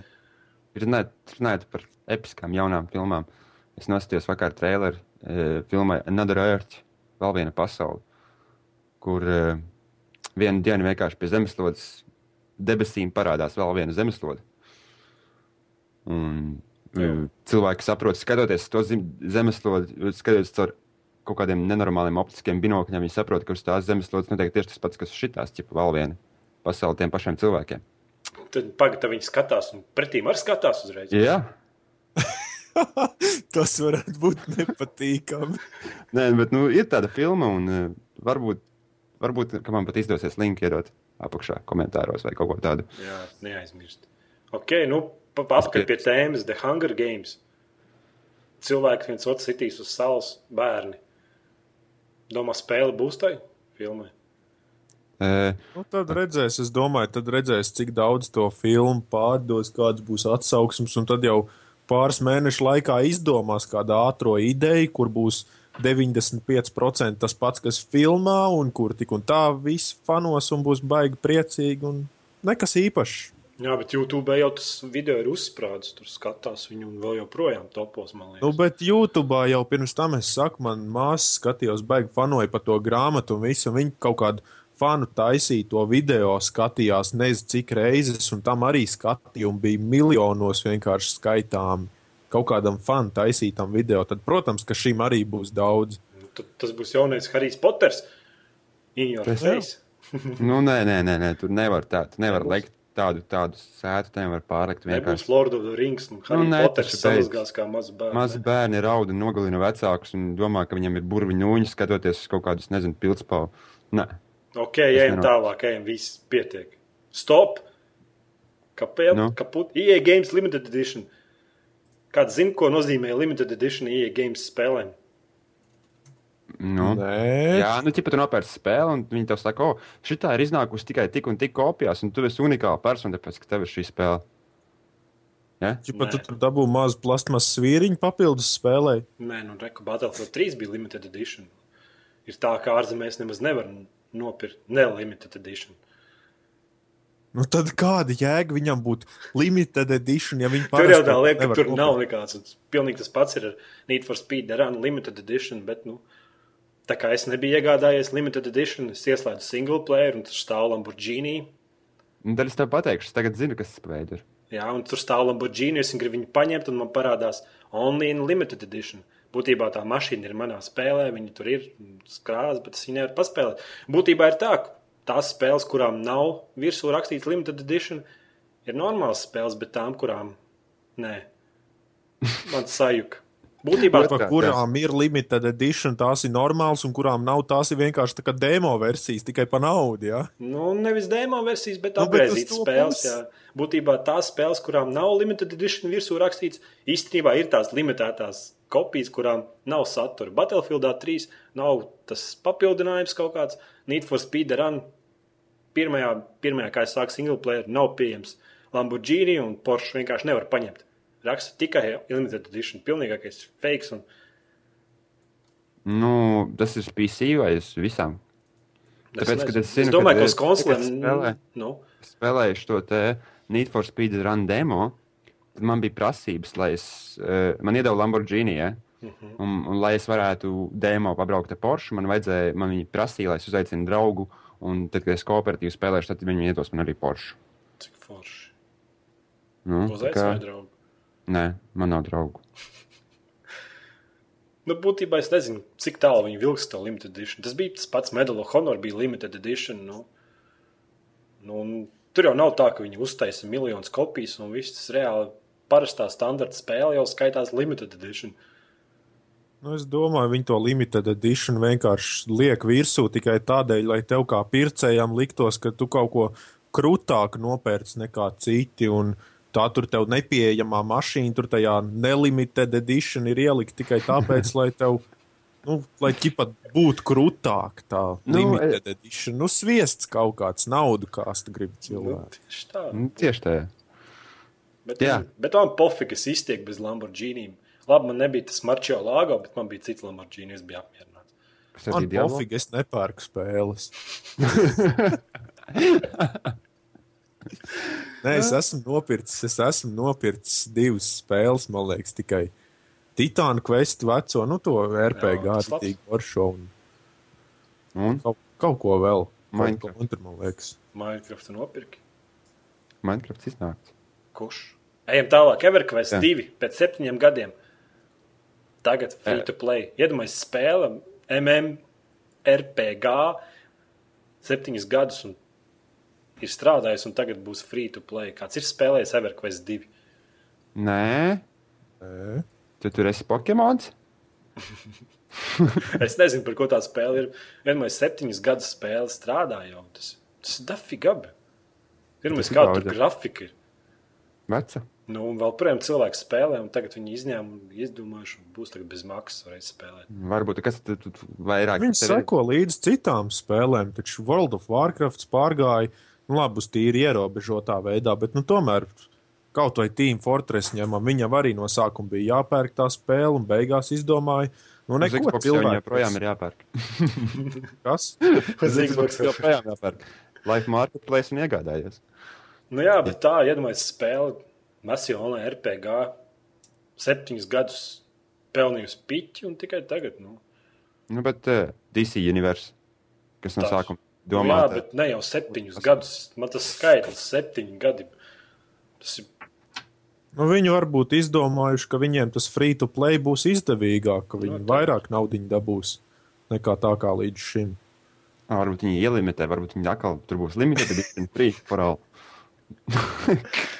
Runājot, par episkām jaunām filmām, es noskatījos vakar traileru e, filmai Another Earth, vēl viena pasaule, kur e, vienu dienu vienkārši pie zemeslodes debesīm parādās vēl viena zemeslode. Un, e, Jā. cilvēki saprot, skatoties uz to zem- zemeslodi, skatoties caur kaut kādiem nenormāliem optiskiem binokļiem, viņi saprot, ka uz tās zemeslodes notiek tieši tas pats, kas uz šitās, ķipa vēl viena pasaule tiem pašiem cilvēkiem. Tad pagaidi, viņi skatās, un pretī arī skatās uzreiz. Jā, Tas varētu būt nepatīkami. Nē, bet nu, ir tāda filma, un uh, varbūt, varbūt ka man pat izdosies linku iedot apakšā komentāros vai kaut ko tādu. Jā, neaizmirst. Ok, nu, atpakaļ pie tēmas The Hunger Games. Cilvēki viens otru sitīs uz salas, bērni. Domā, spēle būs tai filmai? Uh, Nu, tad redzēs, es domāju, tad redzēs, cik daudz to filmu pārdos, kāds būs atsauksmes, un tad jau pāris mēnešu laikā izdomās kādu ātrā ideju, kur būs 95% tas pats, kas filmā, un kur tik un tā viss fanos un būs baigi priecīgi, un nekas īpašs. Jā, bet YouTube jau tas video ir uzsprādzis. Tur skatās viņu un vēl joprojām topos. Nu, bet YouTube jau pirms tam es saku, man māsa skatījās, baigi fanoja par to grāmatu un visu. un Viņa kaut kādu fanu taisīja to video, skatījās nezinu cik reizes, un tam arī skatījumi bija miljonos vienkārši skaitām. Kaut kādam fanu taisītam video, tad, protams, ka šim arī būs daudz. Nu, tad tas būs jaunais Harijs Poters. In your Tas face. nu, nē, nē, nē, nē, tur nevar tā. Tu nevar likt tādu, tādu sētu, te nevar pārlikt vienkārši. Lord of the Rings. Nu, Harijs nē, taču beidz. samazgās kā mazs bērns. Mazi bērni rauda nogalina vecākus un domā, ka viņam ir burbuļu nūņi, skatoties uz kaut kādus, nezinu, pildspālu. Nē, Ok, ejam nenāk. tālāk, ejam, viss pietiek. Stop! Kāpēc? Nu? Kaput. EA Games Limited Edition. Kāds zina, ko nozīmē Limited Edition EA Games spēlēm? nu. Nē, Jā, nu, tipā tu nopērci spēli, un viņi tev saka, o, šī ir iznākusi tikai tik un tik kopijās, un tu esi unikāla persona, tāpēc, ka tev ir šī spēle. Ja? Čipa, tu tur dabū mazu plasmas svīriņu papildus spēlē. Nē, nu, reku Battlefield 3 bija Limited Edition. Ir tā, ka ārzemēs nemaz nevar nopirkt ne Limited Edition. Nu, tad kāda jēga viņam būtu limited edition, ja viņi Tur jau tā lieta, ka tur nopirkt? nav nekāds. un Pilnīgi tas pats ir ar Need for Speed Run Limited Edition. Bet, nu, tā kā es nebiju iegādājies Limited Edition, es ieslēdzu single player un tur stāv Lamborghini. Un tad es tev pateikšu, es tagad zinu, kas tas veids ir. Jā, un tur stāv Lamborghini, es gribu viņu paņemt, un man parādās Only in Limited Edition. Būtībā tā mašīna ir manā spēlē, viņa tur ir skrāza, bet es viņu nevaru paspēlēt. Būtībā ir tā, ka tās spēles, kurām nav virsū rakstīts Limited Edition, ir normālas spēles, bet tām, kurām nē, man sajūta. Būtībā Jā, kurām ir limited edition, tās ir normālas, un kurām nav, tās ir vienkārši tā kā demo versijas, tikai par naudu. Ja? Nu, nevis demo versijas, bet Nu, to spēles. Jā. Būtībā tās spēles, kurām nav limited edition virsū rakstīts, īstenībā ir tās limitētās kopijas, kurām nav satura. Battlefieldā 3 nav tas papildinājums kaut kāds. Need for Speed Run pirmajā, pirmajā kā es sāku single player, nav pieejams. Lamborghini un Porsche vienkārši nevar paņemt. Raksta tikai limited edition, pilnīgākais fakes. Un, Nu, tas ir PC vai uz visām? Tāpēc, kad nezinu. es zinu, es domāju, ka uz es- konsolēm es spēlēju. nu, Spēlējuši to te Need for Speed Run demo, tad man bija prasības, lai es, uh, man iedeva Lamborghini, ja? Mhm. un, un lai es varētu demo pabraukt ar Porsche, man vajadzēja, man viņi prasīja, lai es uzaicinu draugu, un tad, kad es kooperatīvi spēlēšu, tad viņi iedos man arī Porsche. cik forši. Nu, Uzaicināju kā, draugu. nē, man nav draugu. Nu, būtībā es nezinu, cik tālu viņi vilks to limited edition. Tas bija tas pats Medal of Honor, bija limited edition. Nu, nu, tur jau nav tā, ka viņi uztaisa miljonus kopijas un viss tas reāli parastā standarta spēle jau skaitās limited edition. Nu, es domāju, viņi to limited edition vienkārši liek virsū tikai tādēļ, lai tev kā pircējam liktos, ka tu kaut ko krūtāk nopērci nekā citi. Un tā tur tev nepieejamā mašīna, tur tajā nelimited edition ir ielikt tikai tāpēc, lai tev. Nu, lai ķipa būtu krūtāk, tā Nu, limited edition. Nu, sviests kaut kāds naudu, kā tu gribi Nu, tieši tā. Nu, tieši tā. Bet, jā. bet man pofīgi, es iztieku bez Lamborghini. Labi, man nebija tas marčio lāgo, bet man bija cits Lamborghini. Es biju apmierināts. Kas ar Man Diablo? pofīgi, es nepērku spēles. Nē, es esmu nopircis, es esmu nopircis divas spēles, man liekas, tikai Titāna Quest veco, nu to RPG gatavīgi varšo un Un kaut, kaut ko vēl. Minecraft. Kaut ko man liekas. Minecraft nopirki. Minecraft iznāca. Kurš? Ejam tālāk, Everquest Jā. 2 pēc septiņiem gadiem. Tagad free to play. Iedomājieties, spēle MMRPG septiņus gadus un ir strādājis, un tagad būs free to play. Kāds ir spēlējis Everquest 2? Nē, Nē. Tu tur esi Pokemons? Es nezinu, par ko tā spēle ir. Vienmēr septiņas gadus spēle strādā jau. Tas, tas ir dafi gabi. Pirmā daudz. grafika ir. Veca. Nu, un vēl projām cilvēki spēlē, un tagad viņi izņēma un izdomājuši, un būs tagad bez maksas varēs spēlēt. Varbūt kas tu, tu, tu vairāk Viņi tev ir? seko līdz citām spēlēm, taču World of Warcraft pārgāja, nu, labi, uz tīri ierobežotā veidā, bet, nu, tomēr kaut vai Team Fortress ņemam, viņam arī no sākuma bija jāpērk tā spēle, un beigās izdomāja, nu, neko jau cilvēku. joprojām ir jāpērk. Kas? Uz Xbox joprojām jāpērk. Life Marketplace un iegādājies. Nu, jā, bet tā, iedomājieties, spēle Masija Online RPG septiņus gadus pelnījusi piķi, un tikai tagad. Nu, Nu, bet uh, DC Universe, kas no Tas. sākuma nu, jā, bet ne jau septiņus gadus. Man tas skaitlis septiņi gadi. Tas ir Nu, viņi varbūt izdomājuši, ka viņiem tas free to play būs izdevīgāk, ka viņi Nu, tā. vairāk naudiņu dabūs nekā tā kā līdz šim. ah, varbūt viņi ielimitē, varbūt viņi atkal tur būs limited edition free for all.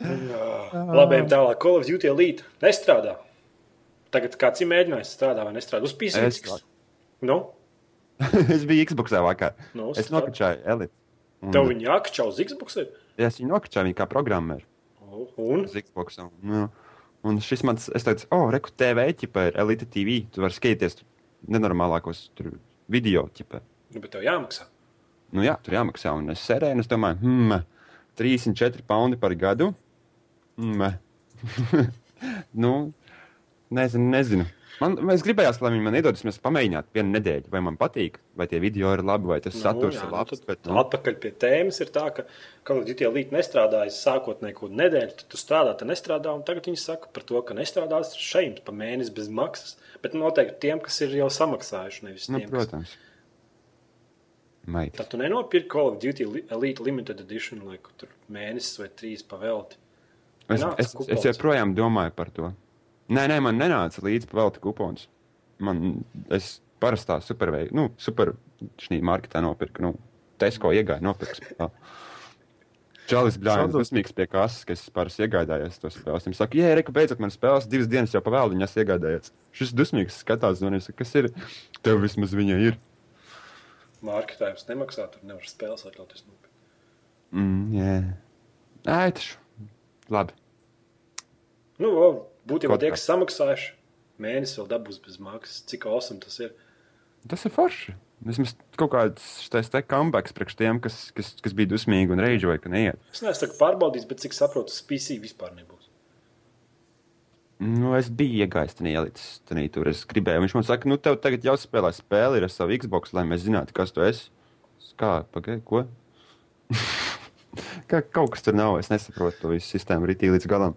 labi, tālāk. Call of Duty Elite nestrādā. Tagad kāds ir mēģinājis strādāt vai nestrādāt uz PC. Es- Nu, es biju Xboxā vakar. nu, Es nokačāju Elite. Un, Tev viņa jākačā uz Xbox. Jā, es viņu nokačāju viņa kā programmēru. Un? uz Xbox. Un, nu, un šis mans, es teicu, oh, reku TV ķipē ir Elite TV. Tu vari skatīties nenormālākos tur video ķipē. Nu, bet tev jāmaksā. Nu jā, tur jāmaksā. Un es sērēju, un es domāju, hmm, 34 poundi par gadu. Hmm. nu, nezinu, nezinu. Man, es gribēju, lai viņi man iedod, mēs pamēģinātu vienu nedēļu, vai man patīk, vai tie video ir labi, vai tas Nu, saturs jā, ir nu, labs. tad Bet, nu, Atpakaļ pie tēmas ir tā, ka Call of Duty Elite nestrādājas sākotnēji kaut nedēļu, tad tu strādā, tad nestrādā. un Tagad viņi saka par to, ka nestrādās šeit pa mēnesi bez maksas. Bet noteikti tiem, kas ir jau samaksājuši, nevis nu, tiem, kas protams. Maitis. Tad tu nenopirki Call of Duty Li- Elite Limited Edition, lai kaut tur mēnesis vai trīs pavelti. Es, es, kupons. es joprojām domāju par to. Nē, nē, man nenāca līdzi velti kupons. Man, es parastā superveidu, nu, super šī marketā nopirku, nu, Tesko iegāju, nopirku. Čalis Bļāns, Šādos- dusmīgs pie kases, kas parasti iegādājās to spēli. Viņam saka, jē, reku, beidzot man spēles divas dienas jau pavēlu, viņas iegādājās. Šis dusmīgs skatās, un es saku, kas ir? Tev vismaz viņa ir. Mārketājums nemaksā, tur nevar spēles atļauties nopirkt. Mm, jā. Nē, taču. Labi. Nu, o, būtībā tie, kas samaksājuši, mēnesis vēl dabūs bez maksas. Cik awesome tas ir? Tas ir forši. Vismaz kaut kāds te comebacks priekš tiem, kas, kas, kas bija dusmīgi un reidžoja, ka neiet. Es neesmu pārbaudījis, bet cik saprotu, tas PC vispār nebūs. Nu, es biju iegājis tajā ielicis, tur. Es gribēju, viņš man saka, nu, tev tagad jāspēlē spēle ar savu Xbox, lai mēs zinātu, kas tu esi. Es Kā, pagaidi, ko? Kā, kaut kas tur nav, es nesaprotu to visu sistēmu ritī līdz galam.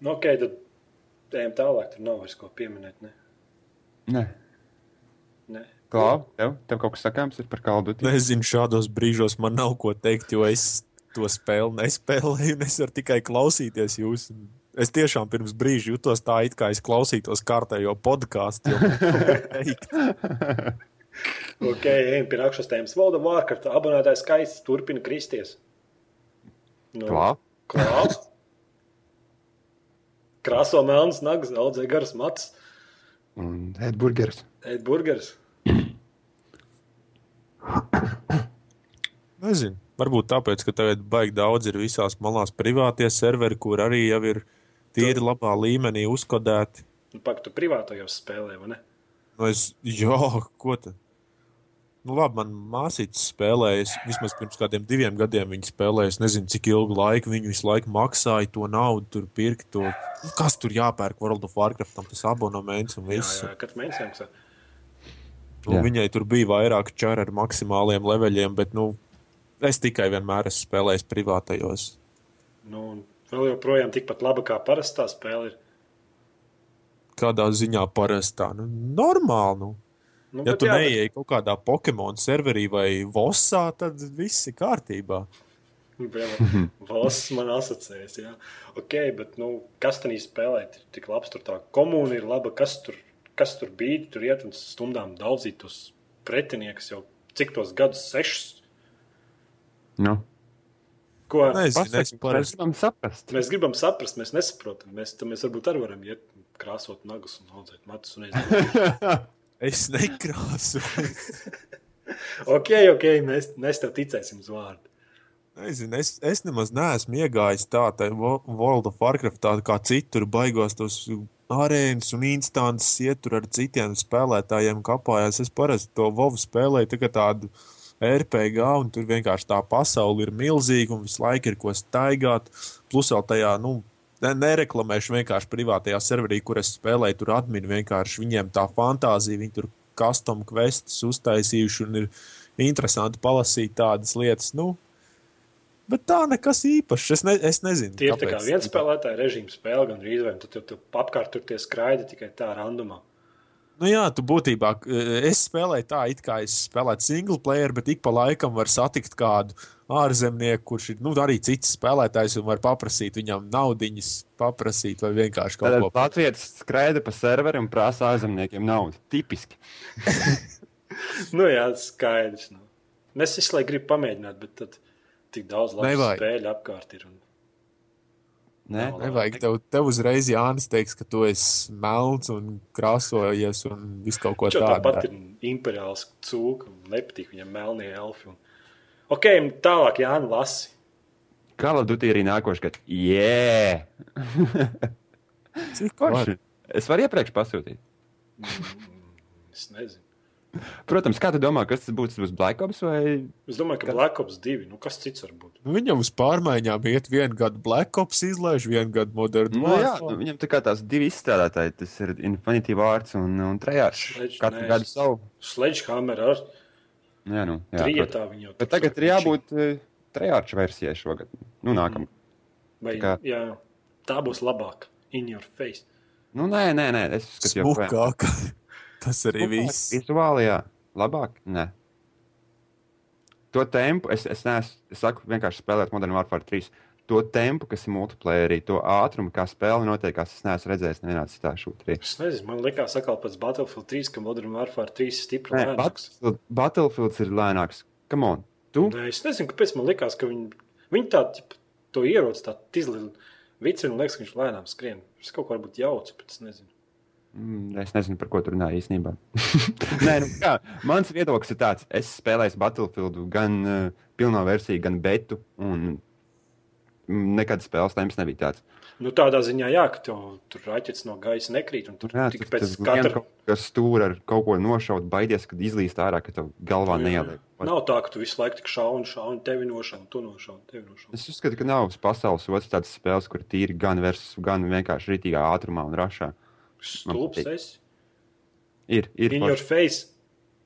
Nu, ok, tad ejam tālāk. Tur nav vairs ko pieminēt. Ne? Nē, Ne. Klau, tev, tev kaut kas sakāms ir par kaldu. Nezinu, šādos brīžos man nav ko teikt, jo es to spēli nespēlēju, un es varu tikai klausīties jūs. Es tiešām pirms brīža jutos tā, it kā es klausītos kārtējo podkāstu. Ok, ejam pie nākamās tēmas. Valda Vārkārta abonētājs skaits turpina kristies. Nu, Klau? Klaus. Krāso melnas nagas, audzē garas matus, Un Edburgers. ēd burgeris. Nezinu. Varbūt tāpēc, ka tagad baigi daudz ir visās malās privātie serveri, kur arī jau ir tīri labā līmenī uzkodēti. Nu, Pak, tu privāto jau spēlē, vai ne? Nu, es, jā, ko tad? Nu, labi, man māsīca spēlēja. Es vismaz pirms kādiem diviem gadiem viņa spēlēja. Es nezinu, cik ilgu laiku viņa visu laiku maksāja to naudu, tur pirkt to. Kas tur jāpērk World of Warcraft, tas abonements un viss. katru mēnesi maksā. Nu, Jā. viņai tur bija vairāk čaru ar maksimāliem leveļiem, bet nu, es tikai vienmēr esmu spēlējis privātajos. Nu, vēl joprojām tikpat laba kā parastā spēle. Ir. Kādā ziņā parastā. Nu, normāli. Nu. Nu, Ja bet tu jā, bet- neieej kaut kādā Pokemon serverī vai Vosā, tad viss ir kārtībā. Valsts man asociējas. Jā. Ok, bet nu, kas tam spēlē? Ir tik labs, tur tā komūna ir laba. Kas tur, kas tur bija? Tur iet un stundām daudzīt tos pretiniekus jau cik tos gadus, sešus. Nu, Ko mēs gribam saprast. mēs gribam saprast, mēs nesaprotam. Mēs, mēs varbūt arī varam iet krāsot nagus un audzēt matus. Un aiziet. Es nekrāsu. ok, ok, mēs, mēs tev ticēsim uz vārdu. Nezinu, es, es nemaz neesmu iegājis tādā World of Warcraft, tā kā citur baigos tos arēnas un instances ietur ar citiem spēlētājiem kapājās. Es parasti to WoW spēlēju tikai tādu RPG, un tur vienkārši tā pasaule ir milzīga un visu laiku ir ko staigāt. Plus vēl tajā, nu, ne, nereklamēšu vienkārši privātajā serverī, kur es spēlēju, tur admini vienkārši viņiem tā fantāzija, viņi tur custom questus uztaisījuši un ir interesanti palasīt tādas lietas. Nu, Bet tā nekas īpašs. Es, ne, es nezinu. Tie ir kā viens spēlētāja režīma spēle, gan arī izvēle. Tad tu apkārt tur tie skraidi tikai tā randomā. Nu jā, tu būtībā eh, es spēlēju tā, it kā es spēlētu single player, bet ik pa laikam var satikt kādu ārzemnieku, kurš ir nu, arī cits spēlētājs un var paprasīt viņam naudiņas, paprasīt vai vienkārši kaut Tad ko Latvijas skraida pa serveri un prasa ārzemniekiem naudu. Tipiski. Nu, jā, skaidrs. Nu. Es visu laiku gribu pamēģināt, bet tad tik daudz labu spēļu apkārt ir. Un... Nē, Nav Nevajag tev, tev uzreiz Jānis teiks, ka tu esi melns un krāsojies un visu kaut ko tādu. tāpat ir imperiāls cūka un nepatīk viņam melnie elfi. Un... Ok, tālāk Jānis lasi. Kā lai Duty arī nākošais gads? Jē! Cik? Forši. Es varu iepriekš pasūtīt. Es nezinu. Protams, kā tu domā, kas tas būs? Tas būs Black Ops vai Es domāju, ka Black Ops 2. Nu, kas cits var būt? Nu, viņam uz pārmaiņām iet vienu gadu Black Ops izlaiž, vienu gadu Modern Nu, jā, nu, viņam tā kā tās divi izstrādātāji, tas ir Infinity Vārds un, un. Sledge- Katru nē, gadu savu. Sledgehammer ar Jā, nu, jā, trietā viņu. Bet tagad ir jābūt uh, Trejārča versijai šogad. Nu, nākam. Vai, tā kā- jā, tā būs labāk. In your face. Nu, nē, nē, nē, es skatu jau Smukāk. Tas arī viss. Vizuāli, jā. Labāk? Nē. To tempu, es, es neesmu, es saku, vienkārši spēlēt Modern Warfare 3. To tempu, kas ir multiplayerī, to ātrumu, kā spēle notiekās, es neesmu redzējis nevienā citā šūtrī. Es nezinu, man liekas, atkal pēc Battlefield 3, ka Modern Warfare 3 ir stipri Nē, lēnāks. Battlefield, Battlefields ir lēnāks. Come on! Tu? Nē, es nezinu, kāpēc man liekas, ka viņi, viņi tā, to ierodas, tā izlīdz vicinu, liekas, ka viņš lēnām skrien. Es kaut ko varbūt jaucu, bet es nezinu. Mm, Es nezinu, par ko tur runā īstenībā. Nē, nu, kā, mans viedoklis ir tāds, es spēlēju Battlefield gan uh, pilno versiju, gan betu. Un nekad spēles temps nebija tāds. Nu, tādā ziņā, jā, ka tev tur raķetes no gaisa nekrīt, un tur tur pēc tas katra stūra ar kaut ko nošaut, baidies, kad izlīst ārā, ka tev galvā neieliek. Nav tā, ka tu visu laiku tik šauni, šauni, tevi nošauni, tu nošauni, tevi nošauni. Es uzskatu, ka nav pasaules otrs tāds spēles, kur tīri gan versus, gan vienkārši rītīgā ātrumā un rašā. Stulbs patīk. esi. Ir, ir In your forši. face.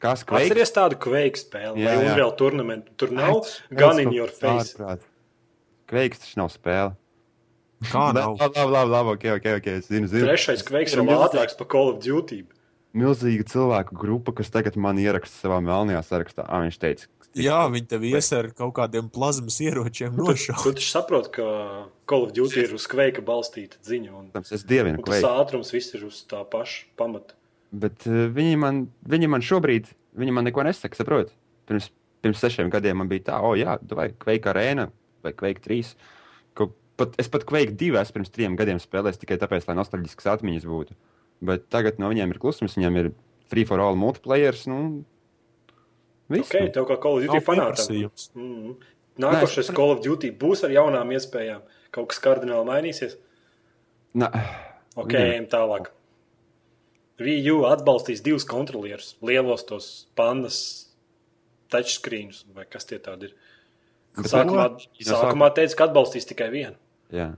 Kas kveiks? Atceries tādu kveiku spēli, Jā, vai. Unreal turnamentu. Tur nav Ai, gan in your face. ārprāt. Kveiks taču nav spēle. Kā nav? Labi, labi, labi, labi, ok, ok, ok, es zinu, zinu. Trešais kveiks Ir ātrāks par Call of Duty. Milzīga cilvēku grupa, kas tagad man ieraksta savā melnajā sarakstā. Ah, viņš teica, Jā, viņi tev ies ar kaut kādiem plazmas ieročiem Tu nošaut. tu taču saproti, ka Call of Duty ir uz kveika balstīta ziņa. Un, es dievinu un tas ātrums viss ir uz tā paša pamata. Bet uh, viņi, man, viņi man šobrīd, viņi man neko nesaka, saprot? Pirms, pirms sešiem gadiem man bija tā, o, jā, vai kveika arēna vai kveika trīs. Pat, es pat kveika divi esmu pirms trim gadiem spēlējis tikai tāpēc, lai nostalģiskas atmiņas būtu. Bet tagad no viņiem ir klusums, viņiem ir free for all multiplayer. Nu, viss, Ok, tev kā Call of Duty fanātam. Mm. Nākošais Nē, Call of Duty būs ar jaunām iespējām. Kaut kas kardināli mainīsies. Na, Ok, ejam tālāk. VU atbalstīs divus kontrolierus, lielos tos pandas touchscreens, vai kas tie tādi ir. Bet Sākumā, sākumā teica, ka atbalstīs tikai vienu. jā.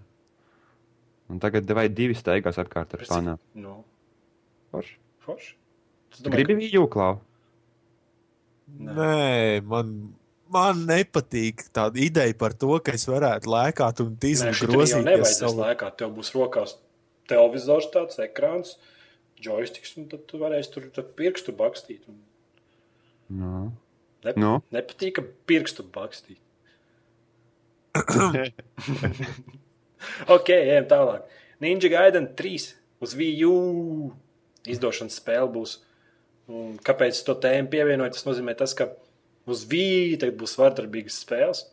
Un tagad vai divi steigās apkārt ar panām. Nu, Forši. forši. Tu domāju, Gribi viņu jūklau? Nē, man, man nepatīk tāda ideja par to, ka es varētu lēkāt un Nē, šī jau grozīt nevajadzēs savu. laikā. Tev būs rokās televizors, tāds ekrāns, joysticks, un tad tu varēsi tur tad pirkstu bakstīt. Un No. Nep Nu? Nepatīk, ka pirkstu bakstīt. ok, ejam tālāk. Ninja Gaiden 3 uz VU izdošanas spēle būs. Un kāpēc to tēmu pievienot? Tas nozīmē, tas, ka uz tagad būs vardarbīgas spēles.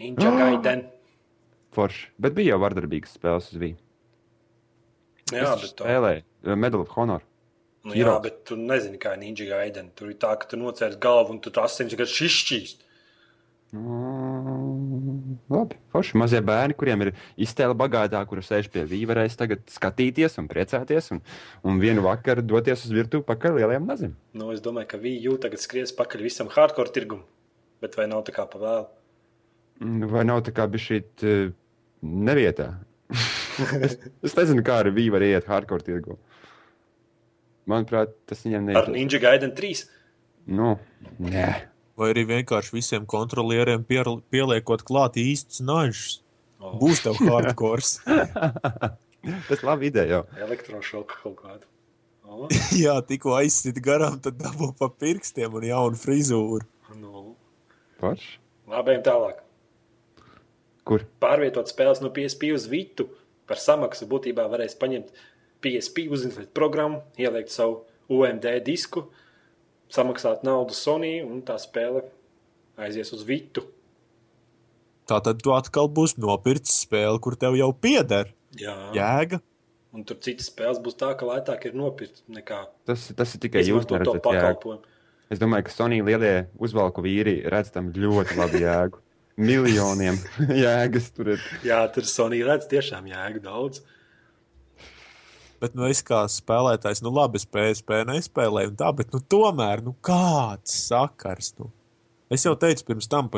Ninja Gaiden. Forši. Bet bija jau vardarbīgas spēles uz Vīja. Jā, bet tā. spēlēju. uh, Medal of Honor. Nu, jā, Heroes. bet tu nezini, kā ir Ninja Gaiden. Tur ir tā, ka tu nocēlies galvu un tu tas asins vienkārši šišķīst. Mm, Labi, forši. Mazie bērni, kuriem ir iztēle bagātā, kuri sēž pie vīna, varēs tagad skatīties un priecāties. Un, un vienu vakaru doties uz virtuvi pakaļ lielajam nazim. Nu, es domāju, ka Vīju tagad skries pakaļ visam hardcore tirgumam. Bet vai nav tā kā pavēlu? Mm, Vai nav tā kā bija šī nevietā? es, es nezinu, kā ar vīnu var iet hardcore tirgu. Manuprāt, tas viņam Ar neiet. Ninja Gaiden 3. Nu, nē. Vai arī vienkārši visiem kontrolieriem pieliekot klāt īstus nažus. Oh. Būs tev hardcore. Tas ir labi ideja. Elektrošoka kaut kādu. Oh. Jā, tikko aizsit garām, tad dabū pa pirkstiem un jaunu frizūru. Nu, Forši. labi, ejam tālāk. Kur? Pārvietot spēles no PSP uz Vitu par samaksu būtībā varēs paņemt PSP uzinstalēt programmu, ielikt savu UMD disku, samaksāt naudu Sony un tā spēle aizies uz Vitu. Tā tad tu atkal būsi nopircis spēli, kur tev jau pieder. Jā. Jēga. Un tur citas spēles būs tā, ka lētāk ir nopirkt nekā Tas, tas ir tikai jūs to neredzat. jēgu. pakalpojumu. Es domāju, ka Sonija lielie uzvalku vīri redz tam ļoti labu jēgu. Miljoniem jēgas tur ir. Jā, tur Sony redz tiešām jēgu daudz. Bet, nu, es kā spēlētājs, nu, labi, es PSP nespēlēju, un tā, bet, nu, tomēr, nu, kāds sakars. Nu? Es jau teicu pirms tam,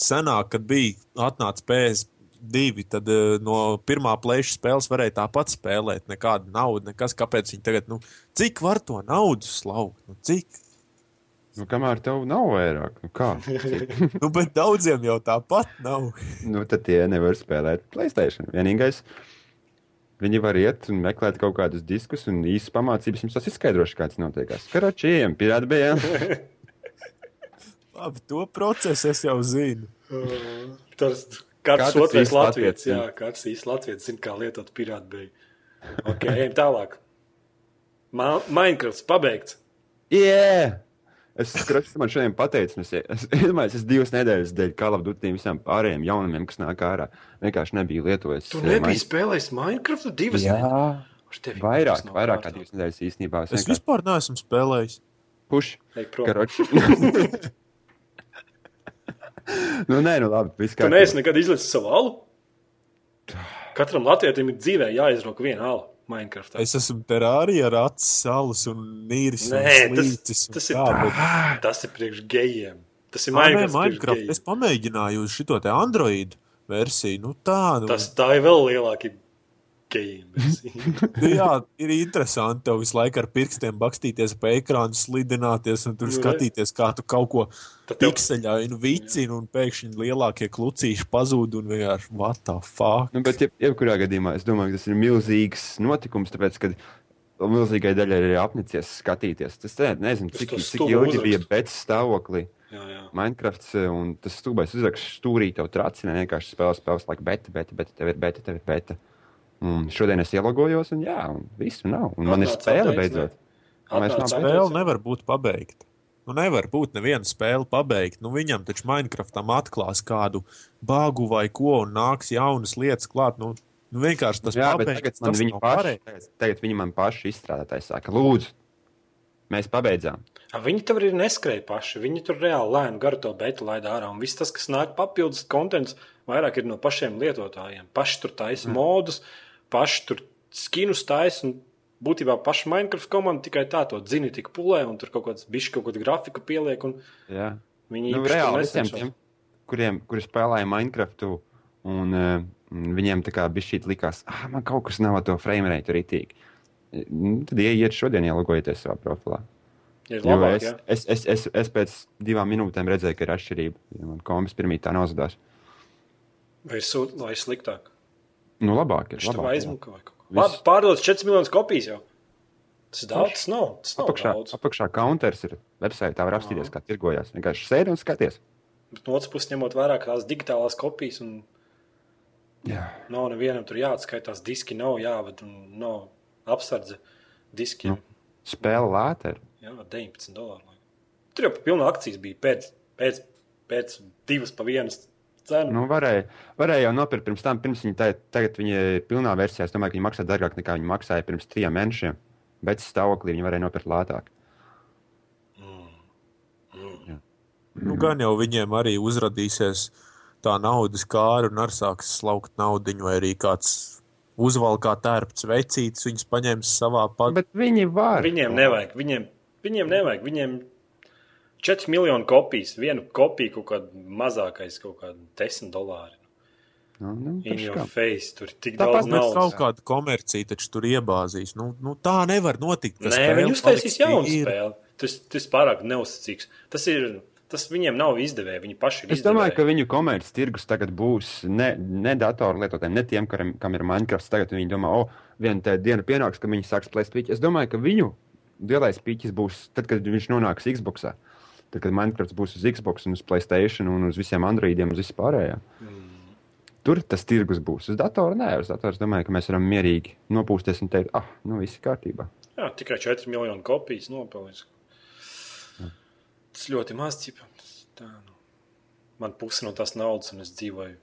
senāk, kad bija atnācis PS2, tad eh, no pirmā plēša spēles varēja tāpat spēlēt. Nekāda nauda, nekas. Kāpēc viņi tagad, nu, cik var to naudu slaukt? Nu, cik? Nu, kamēr tev nav vairāk, nu kā? Nu, bet daudziem jau tāpat nav. nu, tad tie nevar spēlēt Playstation. Vienīgais, viņi var iet un meklēt kaut kādus diskus un īsas pamācības. Jums tas izskaidrošu, kāds notiekās. Karočiem, pirātbējiem. Labi, to procesu es jau zinu. Tas katrs Katrs otrais latviečs, jā, katrs īsts latviečs zina, kā lietot pirātbeju. Ok, ejam tālāk. Ma Minecraft pabeigts. Yeah! Es saprotu, man šodien pateicu, un es, es, es domāju, es divas nedēļas dēļ Call of Duty visiem pārējiem jaunumiem, kas nāk ārā. Vienkārši nebija lietojis. Tu eh, nebiji Mine- spēlējis Minecraft divas nedēļas. Vairāk, vairāk kā divas nedēļas īstenībā. Es vispār neesmu spēlējis. Puš, karoči. nu, nē, nu labi, viss Tu kārtībā. neesi nekad izlicis savu alu? Katram latvietim ir dzīvē jāizroka viena ala Minecraftā. Es esmu terārija ar acis, salas un nīris. Nē, un tas, slīcis un tas, ir, tā, bet- tas ir priekš gejiem. Tas ir Ā, nē, Minecraft. Minecraft. Es pamēģināju uz šo te Android versiju. Nu, tā, nu, Tas tā ir vēl lielāka jā, ir interesanti tev visu laiku ar pirkstiem bakstīties pa ekrānu, slidināties un tur Nu, skatīties, kā tu kaut ko un vicini, un pēkšņi lielākie klucīši pazūd un vienkārši what the fuck. Nu, bet, jeb, jebkurā gadījumā, es domāju, ka tas ir milzīgs notikums, tāpēc, ka milzīgai daļai ir apnicies skatīties. Tas ne, nezinu, cik, cik ilgi bija uzrakstu. pēc stāvoklī. Jā, jā. Minecraft un tas stūbais uzraksts stūrī tev tracina vienkārši spēles, spēles, like beta, beta, beta, tev ir beta, tev ir beta. Un šodien es ielogojos, un jā, un visu nav. Un man ir spēle beidzot. mēs updates. Spēle nevar būt pabeigta. Nu, nevar būt neviena spēle pabeigta. Nu, viņam taču Minecraftam atklās kādu bāgu vai ko, un nāks jaunas lietas klāt. Nu, nu vienkārši tas Jā, pabeigts, tagad man tas viņi nav paši, tagad, tagad viņi man paši izstrādātāji saka, lūdzu, mēs pabeidzām. A, Viņi tur arī neskrēja paši. Viņi tur reāli lēni garu to beitu laida ārā. Un viss tas, kas nāk papildus kontents, vairāk ir no pašiem lietotājiem. Paši tur taisa mm. modus, paši tur skinus taisa. un Būtībā paša Minecraft komanda tikai tā to zina, tik pulē, un tur kaut kāds bišķi kaut kādu grafiku pieliek. un Jā. Viņi Nu, reāli visiem tiem, kuriem, kuri spēlēja Minecraft, un uh, viņiem tā kā šī likās, ah, man kaut kas nav ar to frame rate rītīgi. Nu, Tad ieiet šodien, ielogojieties savā profilā. Ir labāk, es, ja? es, es, es, es pēc divām minūtēm redzēju, ka ir atšķirība. Ja man komis pirmie tā nozadās. Vai, sūt, vai sliktāk? Nu, labāk ir. Labāk, aizmuka. Labi, pārdodas 4 miljonus kopijas jau. Tas daudz, tas nav. Tas nav Apakšā, daudz. apakšā counters ir website, tā var apstīties, kā tirgojas. Vienkārši sēdi un skaties. Bet no otras puses, ņemot vērā tās digitālās kopijas, un Jā. nav nevienam tur jāatskaitās, diski nav jāved, un nav apsardze diskiem. Nu. Spēle lēta ir. Jā, 19 dolāri. Tur jau pilna akcijas bija pēc, pēc, pēc divas pa vienas Cenu. Nu, varēja, varēja jau nopirkt pirms tam, pirms viņa tā, tagad viņa ir pilnā versijā. Es domāju, ka viņa maksā dārgāk nekā viņa maksāja pirms trim mēnešiem. Bet stāvoklī viņa varēja nopirkt lētāk. Nu, gan jau viņiem arī uzrādīsies tā naudas kāra un arī sāks slaukt naudu, vai arī kāds uzvalkā tērpts vecītis, viņus paņems savā pat. Bet viņi var. Viņiem nevajag. Viņiem, viņiem nevajag. Viņiem 4 miljonu kopijas. Vienu kopiju kaut kāda mazākais, kaut kāda 10 dolāri. Nu, nu, In your kā. face. Tur ir tik Tāpat daudz Bet kaut naudas. kāda komercija taču tur iebāzīs. Nu, nu, tā nevar notikt. ka Nē, spēle viņi uztaisīs jaunu tīra. spēli. Tas, tas pārāk neuzticīgs. Tas ir. Tas viņiem nav izdevēji. Viņi paši ir Es domāju, ka izdevēji. viņu komerces tirgus tagad būs ne, ne datoru lietotājiem, ne tiem, kam, kam ir Minecraft. Tagad viņi domā, o, viena tā diena pienāks, ka viņi sāks plēst pīķi. Es domāju, ka viņu lielais pīķis būs tad, kad viņš nonāks Xbox. Tad, kad Minecraft būs uz Xbox, un uz Playstation, un uz visiem Androidiem, uz vispārējiem. Tur tas tirgus būs. Uz datora nē, uz datora es domāju, ka mēs varam mierīgi nopūsties un teikt, ah, nu viss ir kārtībā. Jā, tikai 4 miljonu kopijas nopelnījis. Tas ļoti maz cipa. Tas Tā, nu. Man puse no tās naudas, un es dzīvoju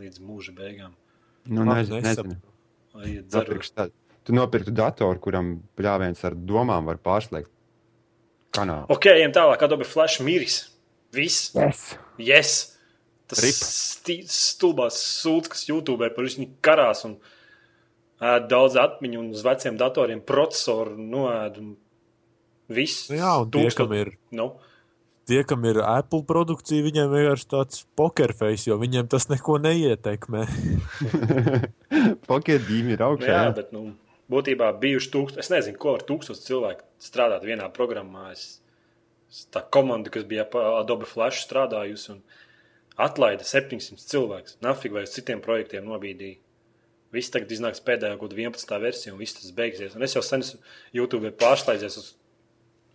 līdz mūža beigām. Nu, Labi, nezinu, nezinu. Nopirkšu tādu. Tu nopirktu datoru, kuram pļāviens ar domām var pārslēgt kanālu. Ok, ejam tālāk. Adobe Flash miris. Viss. Yes. Yes! Tas stulbās sūds, kas YouTube par viņu karās un ēd daudz atmiņu un uz veciem datoriem procesoru noēd un viss. Nu Jā, un tie, kam ir, Nu, tie, kam ir Apple produkcija, viņiem vienkārši tāds pokerface, jo viņiem tas neko neietekmē. Pokēdīmi ir nu augšā. jā, jā. bet nu, būtībā bijuši tūkstoši. Es nezinu, ko ar tūkstošu cilvēku strādāt vienā programmā. Es, es, tā komanda, kas bija pa Adobe Flash strādājusi un atlaida 700 cilvēkus. Nafig vai uz citiem projektiem nobīdīja. Viss tagad iznāks pēdējā gada 11. versija, un viss tas beigsies. Un es jau sen esmu YouTube pārslēdzies uz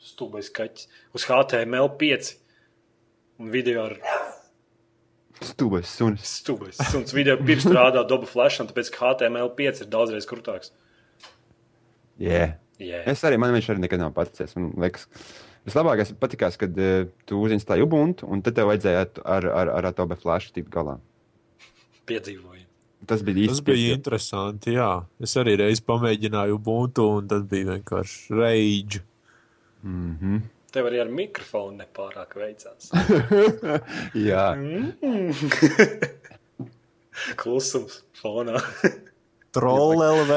stūbais kaķis, uz HTML5 un video ar Stūbais suns. stūbais. Suns video pirkstu rādā Adobe Flash, un tāpēc, ka HTML5 ir daudzreiz krūtāks. Yeah. Yeah. Es arī, man viņš arī nekad nav paticies. Man liekas, vislabākais patikās, kad uh, tu uzinstalēji Ubuntu, un tad tev vajadzēja ar, ar, ar, Adobe Flash tikt galā. Piedzīvoju. Tas bija Tas īsti. bija interesanti. Jā. Es arī reiz pamēģināju Ubuntu, un tas bija vienkārši rage. Mm -hmm. Tev arī ar mikrofonu nepārāk veicās. Jā, Klusums fonā. Troll LV,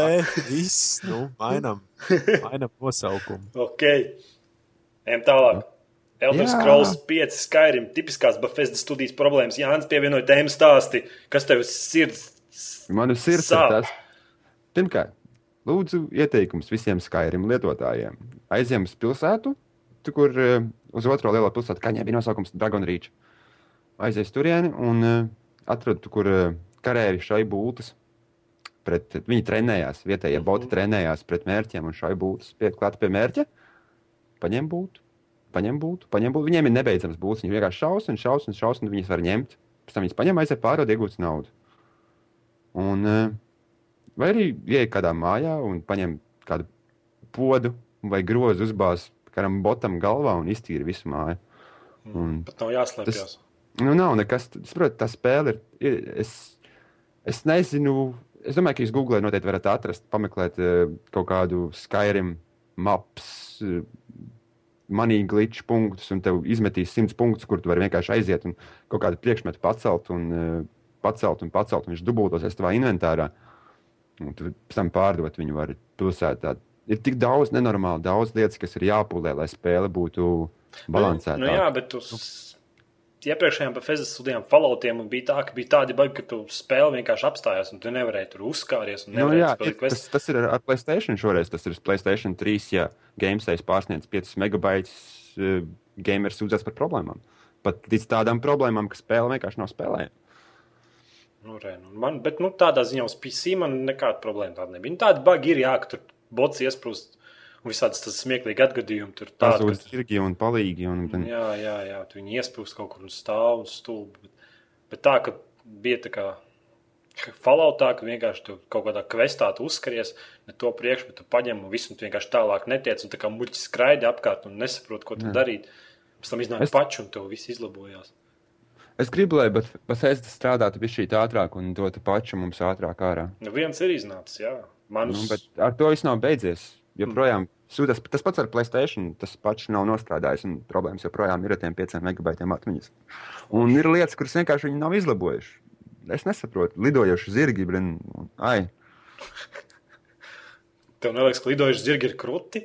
viss, nu, mainam, mainam nosaukumu. ok. Ejam tālāk. Elder. Scrolls 5 Skyrim. Tipiskās Bafesta studijas problēmas. Jānis pievienoja tēmu stāsti. Kas tev sirds? man ir sirds tas. Pirmkārt, lūdzu, ieteikums visiem Skyrim lietotājiem. Aizjām uz pilsētu, tu, kur uh, uz otro lielo pilsētu, kā viņai bija nosaukums Dragon Reach. Aizies turieni un atrod, tu, kur uh, karēvi šai būtas. Pret, viņi trenējās, vietējie Mhm. boti trenējās pret mērķiem, un šai būtas pieklāt pie mērķa. Paņem būtu, paņem būtu, paņem būtu. Viņiem ir nebeidzams būts. Viņi vienkārši šaus un šaus un šaus, un viņas var ņemt. Pēc tam viņas paņem, aiziet pārdot, iegūst naudu. Un, eh, vai arī ienāk kādā mājā un paņem kādu podu vai grozu uzbāz kādam botam galvā un iztīra visu māju. Un, Pat nav jāslēpjas. nu, nav nekas. Saprotu, tā spēle ir. ir es, es nezinu, es domāju, ka jūs Google noteikti varat atrast, pameklēt eh, kaut kādu Skyrim maps. eh, Manī glitch punktus, un tev izmetīs simts punktus, kur tu vari vienkārši aiziet un kaut kādu priekšmetu pacelt un uh, pacelt un pacelt, un viņš dubultosies tavā inventārā. Un tu pēc tam pārdot viņu var pilsētā. Ir tik daudz, nenormāli daudz lietas, kas ir jāpūlē, lai spēle būtu balansēta. Nu, jā, bet uz iepriekšējām Bafesta studijām Falloutiem bija tā, ka bija tādi bagi, ka tu spēli vienkārši apstājās un tu nevarēji tur uzskāries. un Nu, jā, ir, tas, tas ir ar, Playstation šoreiz. Tas ir Playstation 3, ja gamesais pārsniedz 5 megabaitus, uh, gamers sūdzas par problēmām. Pat līdz tādām problēmām, ka spēle vienkārši nav spēlējama. Nu, re, nu, man, bet nu, tādā ziņā uz PC man nekāda problēma tāda nebija. Nu, tādi bagi ir jā, ka tur bots iesprūst un visādas tas smieklīgi atgadījumi. Tur tādi, Pazūd tirgi un palīgi. Un, un, Jā, jā, jā, tu viņi iesprūst kaut kur un stāv un stulbi. Bet, bet tā, ka bija tā kā Falloutā, ka vienkārši tu kaut kādā kvestā uzskaries, ne to priekšu, bet tu paņem un visu un vienkārši tālāk netiec un tā kā muļķis skraidi apkārt un nesaprot, ko tu Jā. darīt. Pēc tam iznāk Es- pači un tev viss izlabojās. Es gribu, lai Bethesda strādātu pie šī ātrāk un dotu pašu mums ātrāk ārā. Nu, viens ir iznācis, jā. Manus... Nu, bet ar to viss nav beidzies. Joprojām sūdzas, tas pats ar Playstation, tas pats nav nostrādājis, un problēmas joprojām ir ar tiem 5 megabaitiem atmiņas. Un ir lietas, kuras vienkārši viņi nav izlabojuši. Es nesaprotu, lidojoši zirgi, blin, un, ai. Tev neliekas, ka lidojuši zirgi ir krūti?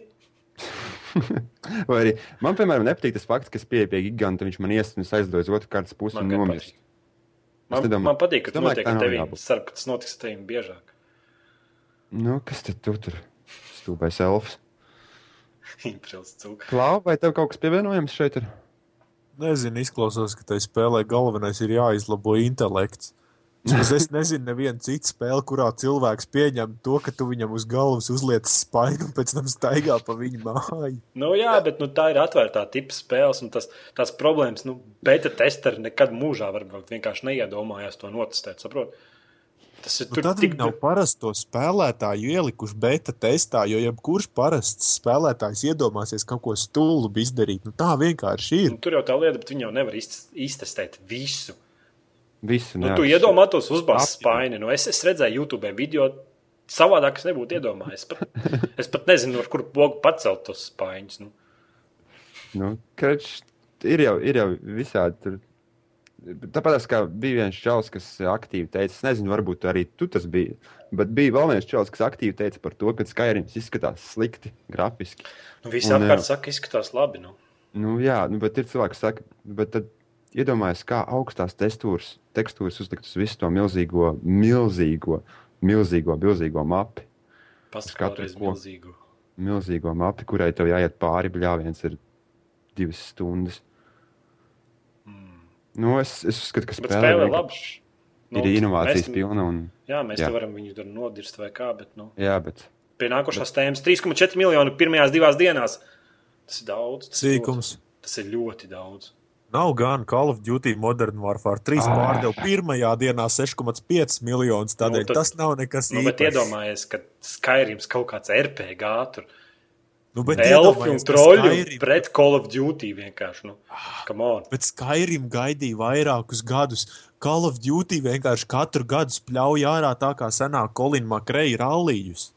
Vai arī man, piemēram, nepatīk tas fakts, ka es pieeju pie giganta, viņš man ies un es aizdoju uz otru kārtas pusi un nomirst. Man, nedomāju- man patīk, ka domāju, ka tevi. ceru, ka tas notiks ar tevi biežāk. Nu, kas tad tu tur stūpēs elfs? Klau, vai tev kaut kas pievienojams šeit ir? Nezinu, izklausās, ka tai spēlē galvenais ir jāizlabo intelekts. Vismaz Es nezinu, nevienu citu spēli, kurā cilvēks pieņem to, ka tu viņam uz galvas uzliec spaiņu un pēc tam staigā pa viņa māju. Nu, jā, bet nu, tā ir atvērtā tipa spēles, un tas, tās problēmas, nu, beta testeri nekad mūžā varbūt vienkārši neiedomājās to notestēt. Saprot? Tas ir Nu, tad tik nav parasto spēlētāju ielikuši beta testā, jo jebkurš parasts spēlētājs iedomāsies kaut ko stulbu izdarīt. Nu, tā vienkārši ir. Nu, tur jau tā lieta, bet viņi jau nevar iztes- iztestēt visu. Visu. Nu, tu iedomātos uzbāzt Apjom. spaini. Nu, es, es redzēju, YouTube video. Savādāk es nebūtu iedomājies. Es pat, es pat nezinu, ar kuru pogu pacelt tos spaiņus. Nu. Nu, kač, ir, jau, ir jau visādi. Tur. Tāpat kā bija viens čels, kas aktīvi teica, es nezinu, varbūt arī tu tas biji. Bet bija vēl viens čels, kas aktīvi teica par to, ka Skyrims izskatās slikti grafiski. Nu, visi apkārt jā. saka, izskatās labi. Nu. Nu, jā, nu, bet ir cilvēki, kas saka, bet tad iedomājieties, kā augstās tekstūras, tekstūras uzlikt uz visu to milzīgo, milzīgo, milzīgo, milzīgo mapi. Paskatās ko. milzīgu. Milzīgo mapi, kurai tev jāiet pāri bļāviens ir divas stundas. Nu, es, es uzskatu, ka Bet spēle, spēlē vienkārši labi. ir inovācijas mēs, pilna. Un, Jā, mēs Jā. varam viņu tur nodirst vai kā, bet nu, jā, bet pie nākošās tēmas 3,4 miljoni pirmajās divās dienās. Tas ir daudz. Tas, ir ļoti- Sīkums. tas ir ļoti daudz. Nav gan Call of Duty Modern Warfare 3 Ah. pārdeva pirmajā dienā 6,5 miljonus. Tādēļ Nu, tad- tas nav nekas Nu, bet īpašs. iedomājies, ka Skyrims kaut kāds RPG tur. Nu, bet Elfi un troļi Skyrim- pret Call of Duty vienkārši. Nu, come on. Bet Skyrim gaidīja vairākus gadus. Call of Duty vienkārši katru gadu spļauj ārā tā kā senā Kolina Makreja rallījus.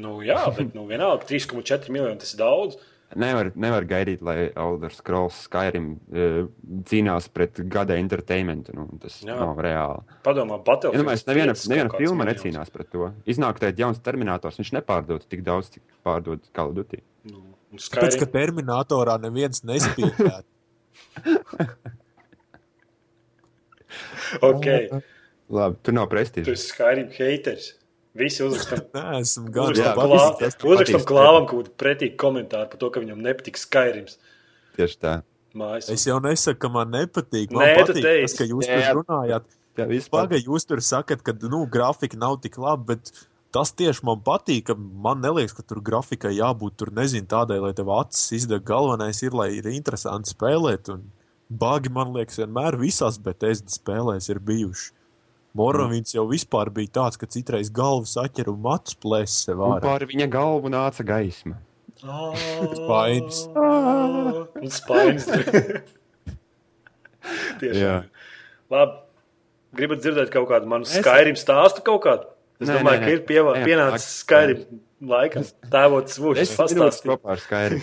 Nu, jā, bet nu, vienalga 3,4 miljoni tas ir daudz. Nevar, nevar gaidīt, lai Elder Scrolls Skyrim uh, cīnās pret gada entertainmentu. Nu, tas Jā. nav reāli. Padomā, Battlefield. Neviena, piecas neviena kāds filma miljons. necīnās pret to. Iznāk tāds jauns terminators, viņš nepārdod tik daudz, cik pārdod Call of Duty. Nu, Tāpēc, ka Terminatorā neviens nespēja. okay. Labi, tur nav tu prestiža. esi Skyrim haters. Visi uzrakstam, uzrakstam, klā, uzrakstam klāvam kaut kādu pretīgu komentāru par to, ka viņam nepatīk Skyrims. Tieši tā. Mājas. Es jau nesaku, ka man nepatīk. Man Nē, patīk tas, ka jūs tur jā. runājāt. Pagaidām, jūs tur sakat, ka nu, grafika nav tik laba, bet tas tieši man patīk. ka Man liekas, ka tur grafikai jābūt tur, nezinu, tādai, lai tev acis izdeg. Galvenais ir, lai ir interesanti spēlēt. Un bagi, man liekas, vienmēr visās BTS spēlēs ir bijuši. Moravīns jau vispār bija tāds, ka citreiz galvas atķer un matus plēs sev Un ārā. pār viņa galvu nāca gaisma. Spainis. Un spainis. Tiešām. Jā. Labi. Gribat dzirdēt kaut kādu manu Es- Skyrim stāstu kaut kādu? Es Nē, domāju, nē, ka nē. ir pievā, Ejam, pienācis. Skyrim laikam. Tēvots svūšs Es pastāstīju. kopā ar Skyrim.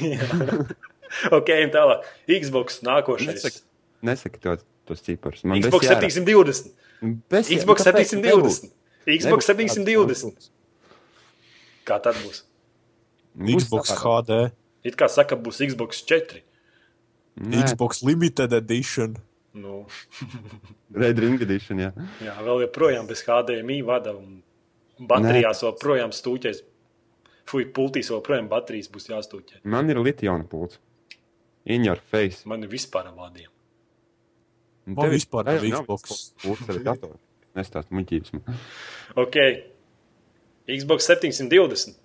ok, un tālāk. Xbox nākošais. Nesaki, nesaki to, tos ciparus. Man Xbox bez jārā. 720. Bez- Xbox nu, kāpēc 720. Xbox Nebūs tāds 720. Kā tad būs? Xbox. HD, It kā saka, būs Xbox 4. Nē, Xbox Limited Edition. Nu, Red Ring Edition, jā. jā, vēl joprojām bez HDMI vada un baterijās joprojām stūķēs. Fui, pultīs joprojām baterijas būs jāstūķē. Man ir litiona pults. In your face. Man ir vispār ar vādiem. Un tev ir- vispār nav Xbox. Pults ar datoru. Nestāst muļķības. man. Ok. Xbox 720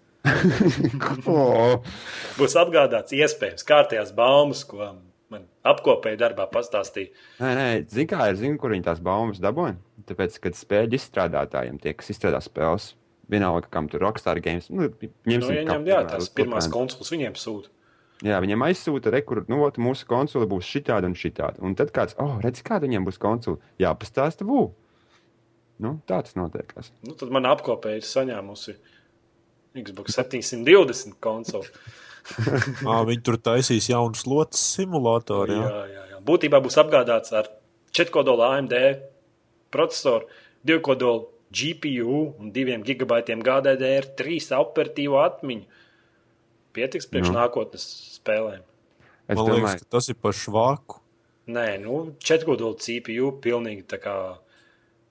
Ko? būs atgādāts iespējams kārtējās baumas, ko man apkopēja darbā pastāstīja. Nē, nē, zini, kā ir, zini, kur viņi tās baumas dabūja. Tāpēc, kad spēļu izstrādātājiem tie, kas izstrādā spēles, vienalga, kam tur Rockstar Games, nu, Nu, ņemsim, ieņem, jā, tās pirmās konsoles viņiem sūta. Jā, viņiem aizsūta rekurbi, nu, ot, mūsu konsole būs šitāda un šitāda. Un tad kāds, oh, redz, kāda viņiem būs konsole. Jā, pastāsta, bū. Nu, tā tas notiekās. Nu, tad man apkopē ir saņēmusi Xbox 720 konsoli. Ā, viņi tur taisīs jaunu slotas simulātoru. jā, Jā. jā, jā. Būtībā būs apgādāts ar 4 kodolu AMD procesoru, 2 kodolu GPU un 2 gigabaitiem GDDR, 3 operatīvo atmiņu. Pietiks priekš Nu. nākotnes spēlēm. Es Man domāju, liekas, ka tas ir par švaku. Nē, nu, 4 kodolu CPU pilnīgi tā kā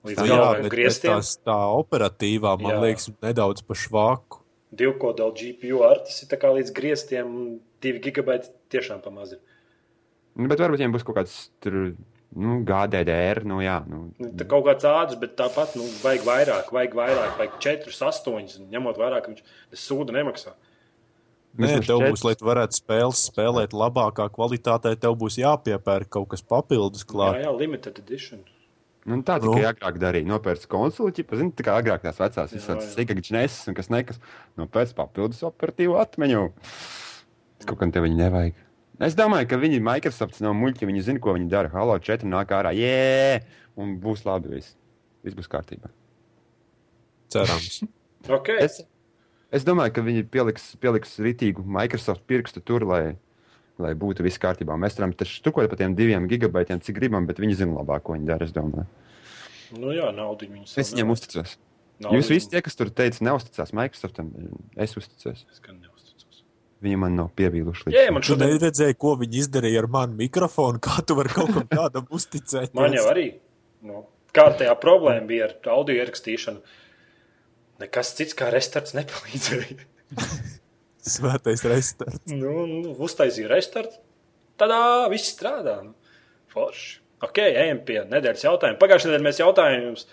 līdz Nu, jā, galvai bet, bet grieztiem. tās, tā operatīvā, man Jā. liekas, nedaudz par švaku. Divu kodolu GPU ar tas ir tā kā līdz grieztiem, un 2 gigabaiti tiešām pamazs. ir. nu, bet varbūt viņiem būs kaut kāds tur, nu, GDDR, nu, jā. Nu, Nu, Tā kaut kāds ātrs, bet tāpat nu, vajag vairāk, vajag vairāk, vajag 4, 8. Ņemot vērā, ka viņš sūdu nemaksā. Nē, tev četras. būs, lai tu varētu spēles spēlēt labākā kvalitātē, tev būs jāpiepērk kaut kas papildus Jā, klāt. jā, limited edition. Nu, tā Nu. tikai agrāk darīja. Nopērts konsoli, ķipa, zini, tā kā agrāk tās vecās Jā, visādas jā. sīkākas un kas nekas. Nopērts papildus operatīvu atmiņu. Tas kaut kam te viņi nevajag. Es domāju, ka viņi Microsoft nav muļķi, viņi zina, ko viņi dara. Halo 4 nāk ārā, jē, un būs labi viss. Viss būs kārtībā. Cerams. Okay. Es, es domāju, ka viņi pieliks, pieliks rītīgu Microsoft pirkstu tur, lai, lai būtu viss kārtībā. Mēs varam taču tukot par tiem diviem gigabaitiem, cik gribam, bet viņi zina labāk, ko viņi dara. Es domāju. Nu jā, naudu viņus. Es viņiem uzticos. Jūs visi tie, kas tur teica, neusticās Microsoftam, es uzticos. Es gan neusticos. Viņi man nav pievīluši. Jā, man šodien, neredzēji, ko viņi izdarīja ar manu mikrofonu, kā tu vari kaut kam tādam uzticēt. man jau arī nu, kārtējā problēma bija ar audio ierakstīšanu. Nekas cits kā restarts nepalīdzēja. Svētais restarts. nu, nu, uztaisīja restartu. Tādā viss strādā. Nu. Forši. Ok, ejam pie nedēļas jautājuma. Pagājušajā nedēļā mēs jautājām jums,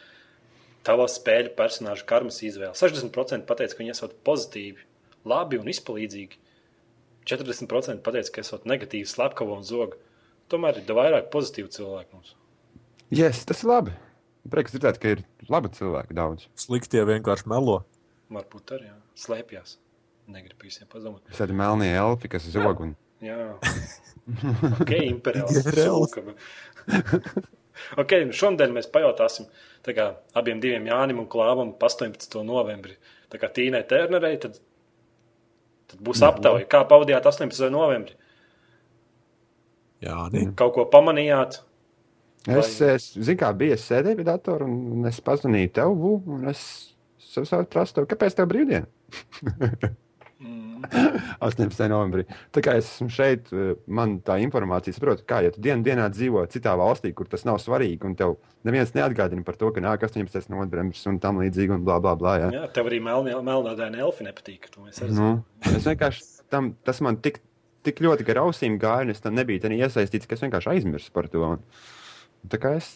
tava spēļu personāžu karmas izvēle. 60% pateica, ka viņi esat pozitīvi, labi un izpalīdzīgi. 40% pateica, ka esat negatīvi, slepkavo un zogu. Tomēr ir vairāk pozitīvu cilvēku mums. Yes, tas ir labi. Prieks dzirdēt, ka ir labi cilvēki daudz. Sliktie vienkārši melo. Varbūt arī jā. slēpjas. Negribu visiem padomāt. Visādi melnie elfi, kas zog. Un... Jā, ok, sūka. ok, nu šodien mēs pajautāsim tā kā, abiem diviem Jānim un Klāvam pa 18. novembrī. Tā kā Tīnai Ternerei, tad, tad būs aptauja. Kā pavadījāt 18. novembrī? Jā, nē. Kaut ko pamanījāt? Es, es zinu, kā bija. Es sēdēju pie datora un es pazvanīju tev, Vu, un es savukārt prasu, kāpēc tev brīvdiena? Mm. 18. novembrī. Tā kā es esmu šeit, eh, man tā informācija, saprotu, kā ja tu dienu dienā dzīvo citā valstī, kur tas nav svarīgi, un tev neviens neatgādina par to, ka nāk 18. novembris un tam līdzīgi, un blā, blā, blā. Jā. Jā, tev arī melnādaini elfi nepatīk. Nu, es vienkārši tam, tas man tik, tik ļoti gar ausīm gāja, un es tam nebiju tā iesaistīts, ka es vienkārši aizmirsu par to. Un, tā kā es,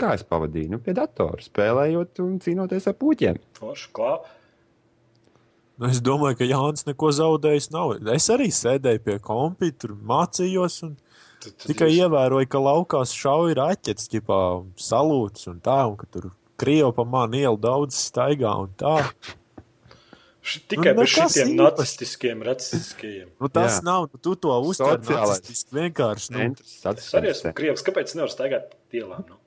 kā es pavadīju, nu, pie datora, spēlējot un cīnoties ar puķiem. Forši, klā. Nu, es domāju, ka Jānis neko zaudējis nav. Es arī sēdēju pie kompjutera, mācījos un Tad- tad tikai jūs- ievēroju, ka laukās šauja raķetes, ģipā salūts un tā, un ka tur Krievi pa mani ielu daudz staigā un tā. Š- Tikai Nu, šitiem īpašs. nacistiskiem, racistiskiem. Nu, tas Jā. nav, nu, tu to uztver nacistiski vienkārši. Nu, Es arī esmu krievs. Kāpēc nevar staigāt pa ielām? Nu?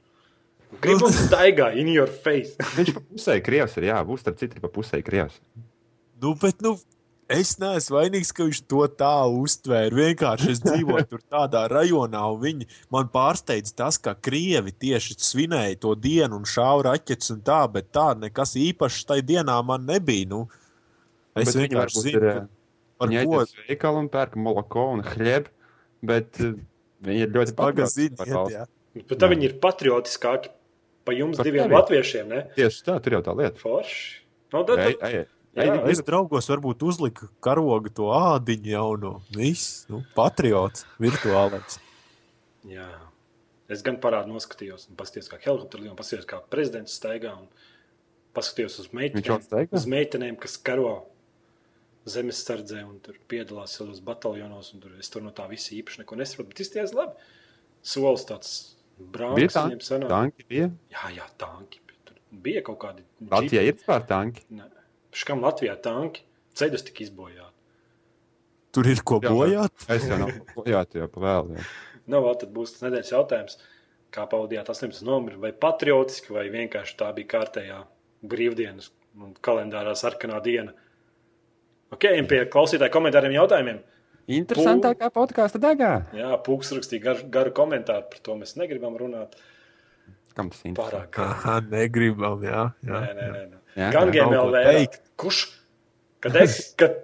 Gribu staigāt in your face. Viņš pa pusē krievs ir, jā, būs starp citu pa pusē krievs. nu, bet, nu, es neesmu vainīgs, ka viņš to tā uztvēra. Vienkārši es dzīvoju tur tādā rajonā, un viņi man pārsteidz tas, ka krievi tieši svinēja to dienu un šāva raķetes un tā, bet tā nekas īpašs tajā dienā man nebija. Nu, es Bet vienkārši zinu, ir, par Viņi ko uz veikalu un pērk moloko un hļebu, bet uh, viņi ir ļoti jā. Bet tā viņi ir patriotiskāki par jums Par diviem tevi. latviešiem, ne? Tieši tā, tur jau tā lieta. Forši. Nu, tad, tad, ej, Jā, ej, Es draugos varbūt uzliku karogu to ādiņu jauno. Viss, nu, patriots, virtuālais. jā. Es gan parādu noskatījos, un paskatījos, kā helikopteru lido, un paskatījos, kā prezidents staigā, un paskatījos uz meitenēm, uz meitenēm kas karo zemesardzē, un tur piedalās savos bataljonos, un tur es tur no tā visa īpaši neko nesaprotu, bet izties labi. Solis tāds Bija brālis tā, viņiem sanāk. tanki bija. Jā, jā, tanki. Tur bija kaut kādi. Latvijā ir vispār tanki. Nē. Škam Latvijā tanki ceļus tika izbojāti. Tur ir ko Jā, bojāt. Es jau nav bojāt, jau pavēlu. Jā. Nu, vēl tad būs tas nedēļas jautājums. Kā pavadījāt 18. novembrī, vai patriotiski, vai vienkārši tā bija kārtējā brīvdienas un kalendārā sarkanā diena? Ok, ejam pie klausītāju komentāriem jautājumiem. Interesantākā podkāstu daļā. Jā, Pūks rakstīja garu, garu komentāru, par to mēs negribam runāt. Kam tas interesē? Pārāk garu. Negribam, jā. jā. Nē, nē, nē. nē. Jā, Gan GMLV. Kurš? Kad, es, kad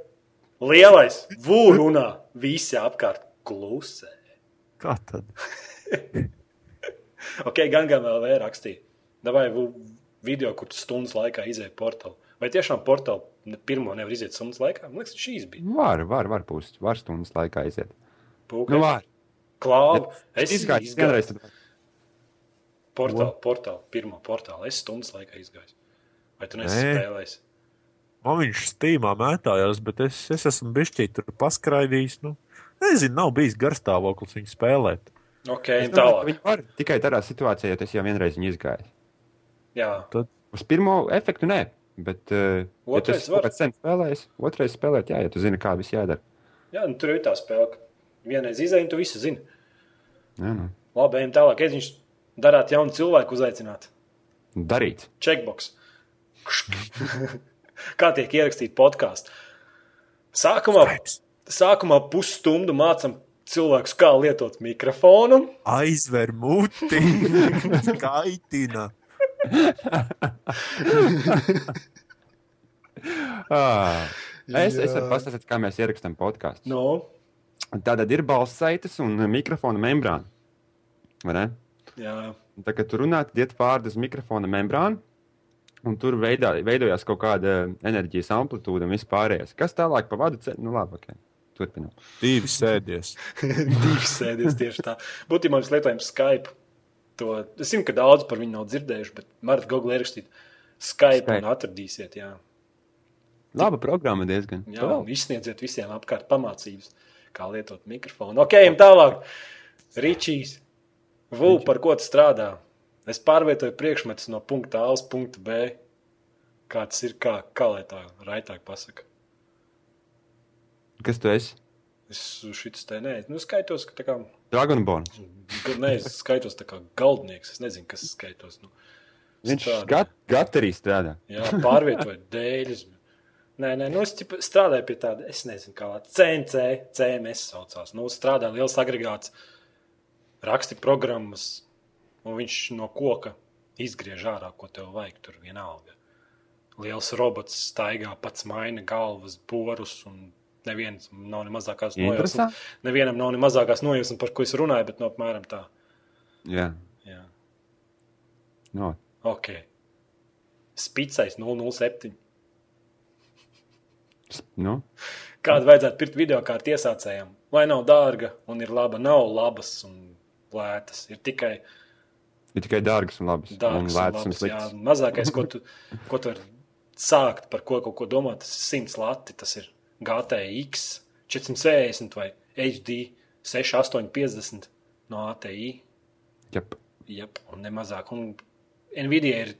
lielais vūr runā, visi apkārt klusē. Kā tad? Ok, gan GMLV rakstīja. Davai video, kur tu stundas laikā izēji portālu. Vai tiešām portālu ne- pirmo nevar iziet stundas laikā? Man liekas, šīs bija. Var, var, var pūst. Var stundas laikā iziet. Pūka. Nu, var. Klāvu. Es Es izgāju izgāju. tad- Portālu, portālu, pirmo portālu. Es stundas laikā izgāju. Vai tu nesi Nē. spēlējis? Man viņš stīmā mētājās, bet es, es esmu bišķīt tur paskraidījis. Nu, nezinu, nav bijis garstāvoklis viņu spēlēt. Ok, Es domāju. Viņi var tikai tādā situācijā, ja tas jau vienreiz izgājis. Jā, Uz pirmo efektu nē, bet uh, ja Otrais tas var. sen spēlējis, otrais spēlēt, jā, ja tu zini, kā viss jādara. jā nu, tur ir tā spēle. ka Vienreiz izēji, un tu visu zini. Jā, nu. Labi, ejam tālāk. Edžiņš darāt jaunu cilvēku uzaicināt. Darīt. Checkbox. Kā tiek ierakstīta podkāstu? Sākumā, Skypes. sākumā pusstundu mācām cilvēkus, kā lietot mikrofonu. Aizver muti, kaitina. Ah, es, es varu pastāstīt, kā mēs ierakstām podkāstu. No, Tātad ir balss saites un mikrofona membrāna. Vai ne? jā, Un Tā kā tu runā, tad iet pāri uz mikrofona membrānu, un tur veidā, veidojās kaut kāda enerģijas amplitūda un vispārējais. Kas tālāk pa vadu ceļu? Nu, labi, ok. Turpinām. Divi sēdies. divas sēdes tieši tā. Būtībā mēs lietojam Skype. To, es zinu, ka daudz par viņu nav dzirdējuši, bet varat Google ierakstīt Skype, Skype. un atradīsiet. Jā, Laba programma diezgan. jā un izsniedziet visiem apkārt pamācības, kā lietot mikrofonu. Ok, ejam tālāk. Ričijs, Vū, par ko tu strādā? Es pārvietoju priekšmetus no punkta A uz punktu B. Kā tas ir, kā, kā lai tā raitāk pasaka? Kas tu esi? Es šis te nē, nu skaitos, ka tā kā Dragonborn. Nē, es skaitos kā galdnieks. Es nezinu, kas skaitos. Nu, Viņš strādā. gat, gaterī strādā. Jā, pārvietoju dēļus. Nē, nē, nu es strādāju pie tāda, es nezinu, kā CNC, CMS saucās. Nu, strādāja liels agregāts, raksti programmas, un viņš no koka izgriež ārā, ko tev vajag. Tur vienalga. Liels robots staigā, pats maina galvas, borus, un neviens nav ne mazākās nojausmas. Nevienam nav ne mazākās nojausmas, par ko es runāju, bet no apmēram tā. Jā. Jā. No. Ok. Spicais 007. s- Nu, Kādu vajadzētu pirkt video kārtu iesācējiem? Vai nav dārga un ir laba? Nav labas un lētas. Ir tikai ir tikai dārgas un labas. dārgas un un lētas un labas. Jā, sliktas. mazākais, ko tu, ko tu vari sākt, par ko kaut ko domāt, tas ir 100 lati. Tas ir GTX 460 vai HD 6850 no ATI. Jep. Jep, un ne mazāk. Un Nvidia ir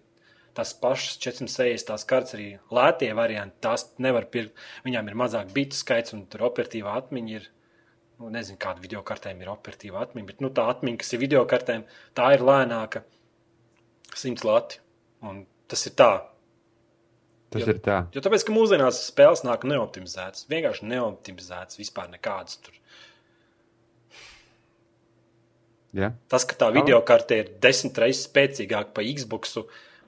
tās pašas 460 tās kartes, arī lētie varianti. Tās nevar pirkt. Viņām ir mazāk bitu skaits, un tur operatīvā atmiņa ir. Nu, nezinu, kāda video kartēm ir operatīva atmiņa, bet nu, tā atmiņa, kas ir video kartēm, tā ir lēnāka 100 lati. Un tas ir tā. Tas Jā. ir tā. Jo tāpēc, ka mūsdienās spēles nāk neoptimizētas. Vienkārši neoptimizētas, vispār nekādas. Tur. Jā. Tas, ka tā video karte ir desmit reizes spēcīgāka par Xbox,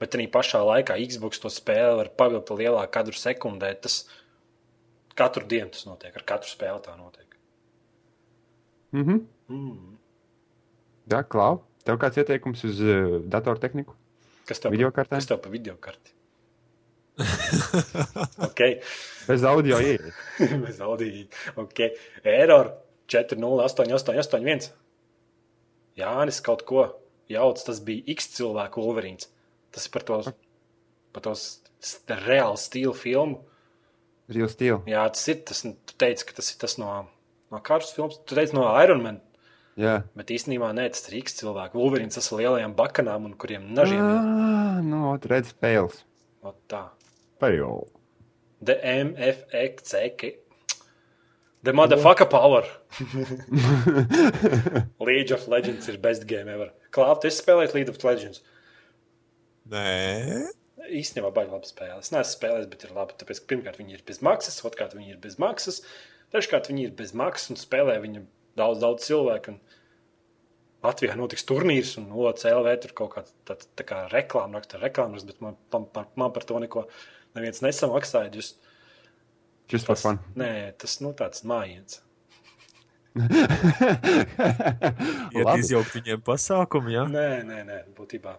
bet arī pašā laikā Xbox to spēli var pavilkt lielāku kadru sekundē, tas katru dienu tas notiek. Ar katru spēli tā notiek. Mhm. Mm. Jā, Klau. Tev kāds ieteikums uz uh, datortehniku? Kas tev Videokartē? Kas tev pa video karti? okay. Bez audio ieejas. Bez audīgi. Okay. Error 408881. Jānis kaut ko jauc, tas bija X cilvēku Wolverines. Tas ir par tos, par tos st- reālu stilu filmu. Real steel. Jā, tas ir tas, tu teici, ka tas ir tas no, no kādas filmas. Tu teici no Iron Man, Jā. bet īstenībā nē, tas ir X cilvēku. Wolverines tas ar lielajām bakanām un kuriem nažiem ir. Ah, nu, redz, fails. Ot tā. Fail. DMFXC. The motherfucker power. League of Legends ir best game ever. Klāp, tu esi spēlējis League of Legends. Nē, Īstenībā baigi labi spēlē. Es neesmu spēlējis, bet ir labi. Tāpēc, ka pirmkārt, viņi ir bez maksas, otrkārt, viņi ir bez maksas. Treškārt, viņi ir bez maksas un spēlē viņu daudz, daudz cilvēku. Un Latvijā notiks turnīrs, un OCLV tur kaut kāda tā, tā kā reklāma, raksta reklāmas, bet man, man, man, par to neko neviens nesamaksāja. Just, Just for tas, fun. nē, tas nu, tāds mājiens. iet izjaukt viņiem pasākumu, jā. Nē, nē, nē būtībā.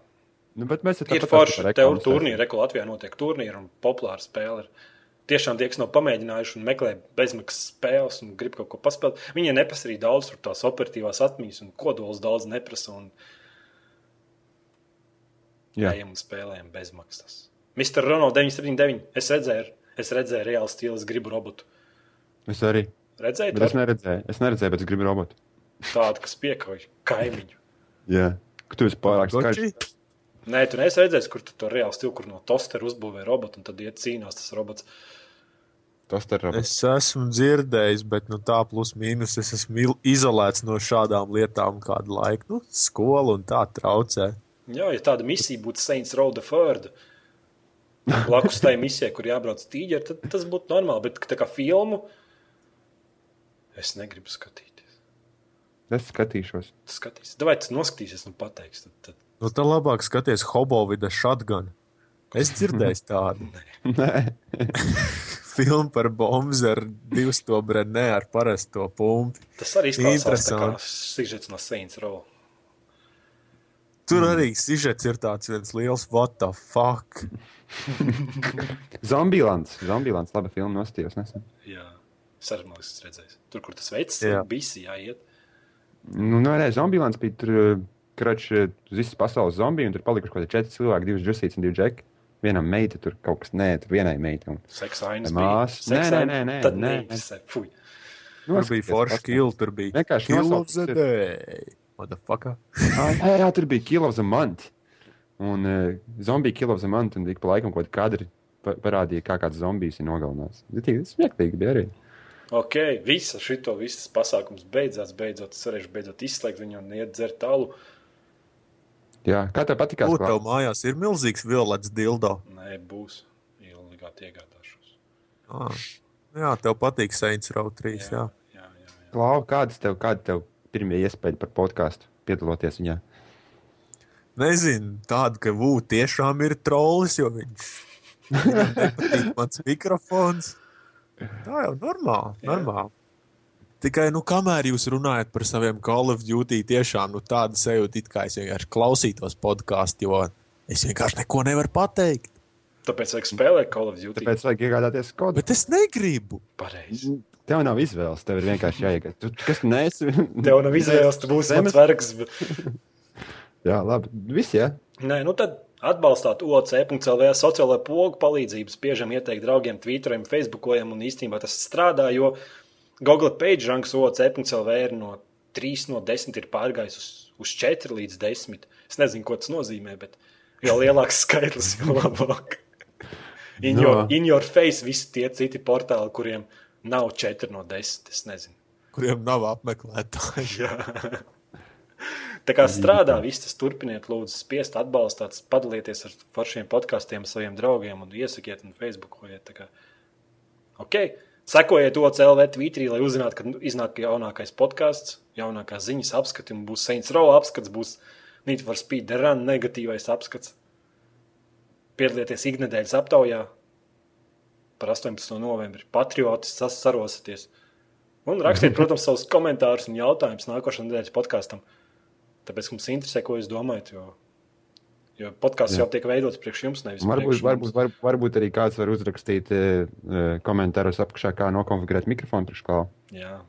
Nu, bet mēs Ir forši, tev turnīri, reko Latvijā notiek turnīri un populāra spēle. Ir. Tiešām tie, kas nav pamēģinājuši un meklē bezmaksas spēles un grib kaut ko paspēlēt, viņiem neprasa arī daudz tās operatīvās atmiņas un kodols daudz neprasa un Jā. ejam un spēlējam bezmaksas. Mr. Rono 979, es redzēju, es redzēju reāli stilu, es gribu robotu. Es arī. Redzēju, Bet es neredzēju, es neredzēju, bet es gribu robotu. tādu kas piekauj kaimiņu. Jā. Ka tu esi pārāk skaļš. Nē, tu neesi redzējis, kur tu to reāli stilu, kur no tostera uzbūvē robotu un tad iet cīnās tas robots. Tas ir robots. Es esmu dzirdējis, bet nu, tā plus mīnus es esmu izolēts no šādām lietām kādu laiku. Nu, skola un tā traucē. Jā, ja tāda misija būtu Saints Row the Third, blakus tai misijai, kur jābrauc tīģeri, tad tas būtu normāli. Bet tā kā filmu es negribu skatīties. Es skatīšos. Tu skatīsies, vai tas noskatīsies un pateiks. Tad, tad... Nu, tā labāk skaties Hobovida shotgun. Es dzirdēju tādu Nē, filmu par bombu ar divu stūri, ne ar parasto pumpu. Tas arī izklausās kā sižets no Saints Row. Tur arī sižets ir tāds viens liels what the fuck. Zombijlands. Zombijlands, laba filma nostījos nesen. Jā, sarunājas redzējis. Tur, kur tas veids, Jā. bija jāiet. Nu, nē, nē Zombijlands bija tur, krač, uz visas pasaules zombiju, un tur palikuši kaut kādi četri cilvēki, divas džusītas un divi džeki. Vienam meita tur kaut kas, nē, tur vienai meitai. Seksainas Māsa. Nē, nē, nē, nē, Tad nē, neinteresē. Fuj. Tur bija forša kill, tur bija Vienkārši kill of the ir- day. Motherfucker. Jā, jā, tur bija Kill of the Month. Un uh, zombiju Kill of the Month, un ik pa laikam kaut kādi parādīja, kā kāds zombijs ir nogalinājis. Tas smieklīgi bija arī. Ok, visa šito, visas pasākums beidzās, beidzot, es varēšu beidzot izslēgt viņu un iet dzert tālu. Jā, kā tev patīk? Kur tev mājās ir milzīgs violets dildo? Nē, būs. Ilgāk iegādāšos. Ah. Jā, tev patīk Saints Row 3. Jā. jā, jā. jā. Klau, kādas tev, kāda tev pirmie iespēja par podkāstu piedaloties viņā? Nezinu, tāda, ka Vū tiešām ir trolls, jo viņš nepatīk mans mikrofons. Tā jau normāli. Normāli. Tikai, nu, kamēr jūs runājat par saviem Call of Duty, tiešām nu, tāda sajūta, it kā es vienkārši klausītos podkāstu, jo es vienkārši neko nevaru pateikt. Tāpēc vajag spēlēt Call of Duty. Tāpēc vajag iegādāties kodu. Bet es negribu. Pareizi. Tev nav izvēles, tev ir vienkārši jāiegādā. Tu, kas tu neesi? Tev nav izvēles, tu būsi mans vergs. Jā, labi. Viss, jā. Nē, nu tad atbalstāt OC.CLV sociālo pogu palīdzību, spiežam ieteikt draugiem, Twitteriem, Facebookojam, un īstenībā tas strādā, jo Google page ranks OC.CLV ir no 3 no 10 ir pārgājis uz, uz 4 līdz 10. Es nezinu, ko tas nozīmē, bet jo lielāks skaitlis, jo labāk. In, No. your, in your face visi tie citi portāli, kuriem nav 4 no 10. Es nezinu. Kuriem nav apmeklētāji. Tā kā strādā, viss tas turpiniet, lūdzu, spiest atbalstāt, padalieties ar foršiem podkāstiem, saviem draugiem un iesakiet un Facebookojiet. Tā kā, Ok, sekojiet OCLV Twitterī, lai uzzinātu, kad iznāk jaunākais podkāsts, jaunākā ziņas apskats, un būs Saints Row apskats, būs Need for Speed Run negatīvais apskats. Piedalieties iknedēļas aptaujā par 18. novembri. Patriotis sas- sarosieties. Un rakstiet, protams, savus komentārus un jautājumus nākošajā nedēļas podkāstam. Tāpēc mums interesē, ko jūs domājat. Jo, jo podkāsts Jā. jau tiek veidots priekš jums, nevis Varbūt, priekš varbūt, mums. var, varbūt arī kāds var uzrakstīt e, e, komentārus apakšā, kā nokonfigurēt mikrofonu priekšklāvu. Jā,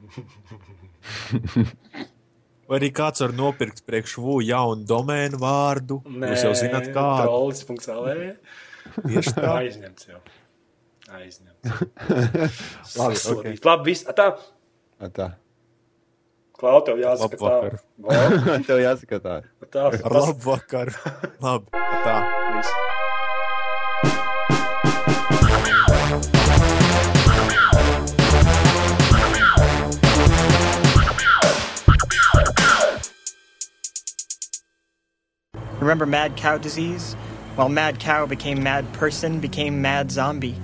Vai arī kāds var nopirkt priekš Vū jaunu domēnu vārdu? Jūs jau zināt, kādu. Trolls.lv. Tieši tā. Aizņemts jau. Aizņemts. labi, viss. Klau, tev jāsaka tā. jāsaka tā. Labi. Tā. Remember mad cow disease? Well, mad cow became mad person, became mad zombie.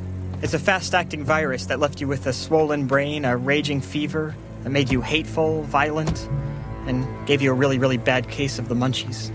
It's a fast acting virus that left you with a swollen brain, a raging fever, that made you hateful, violent, and gave you a really, really bad case of the munchies.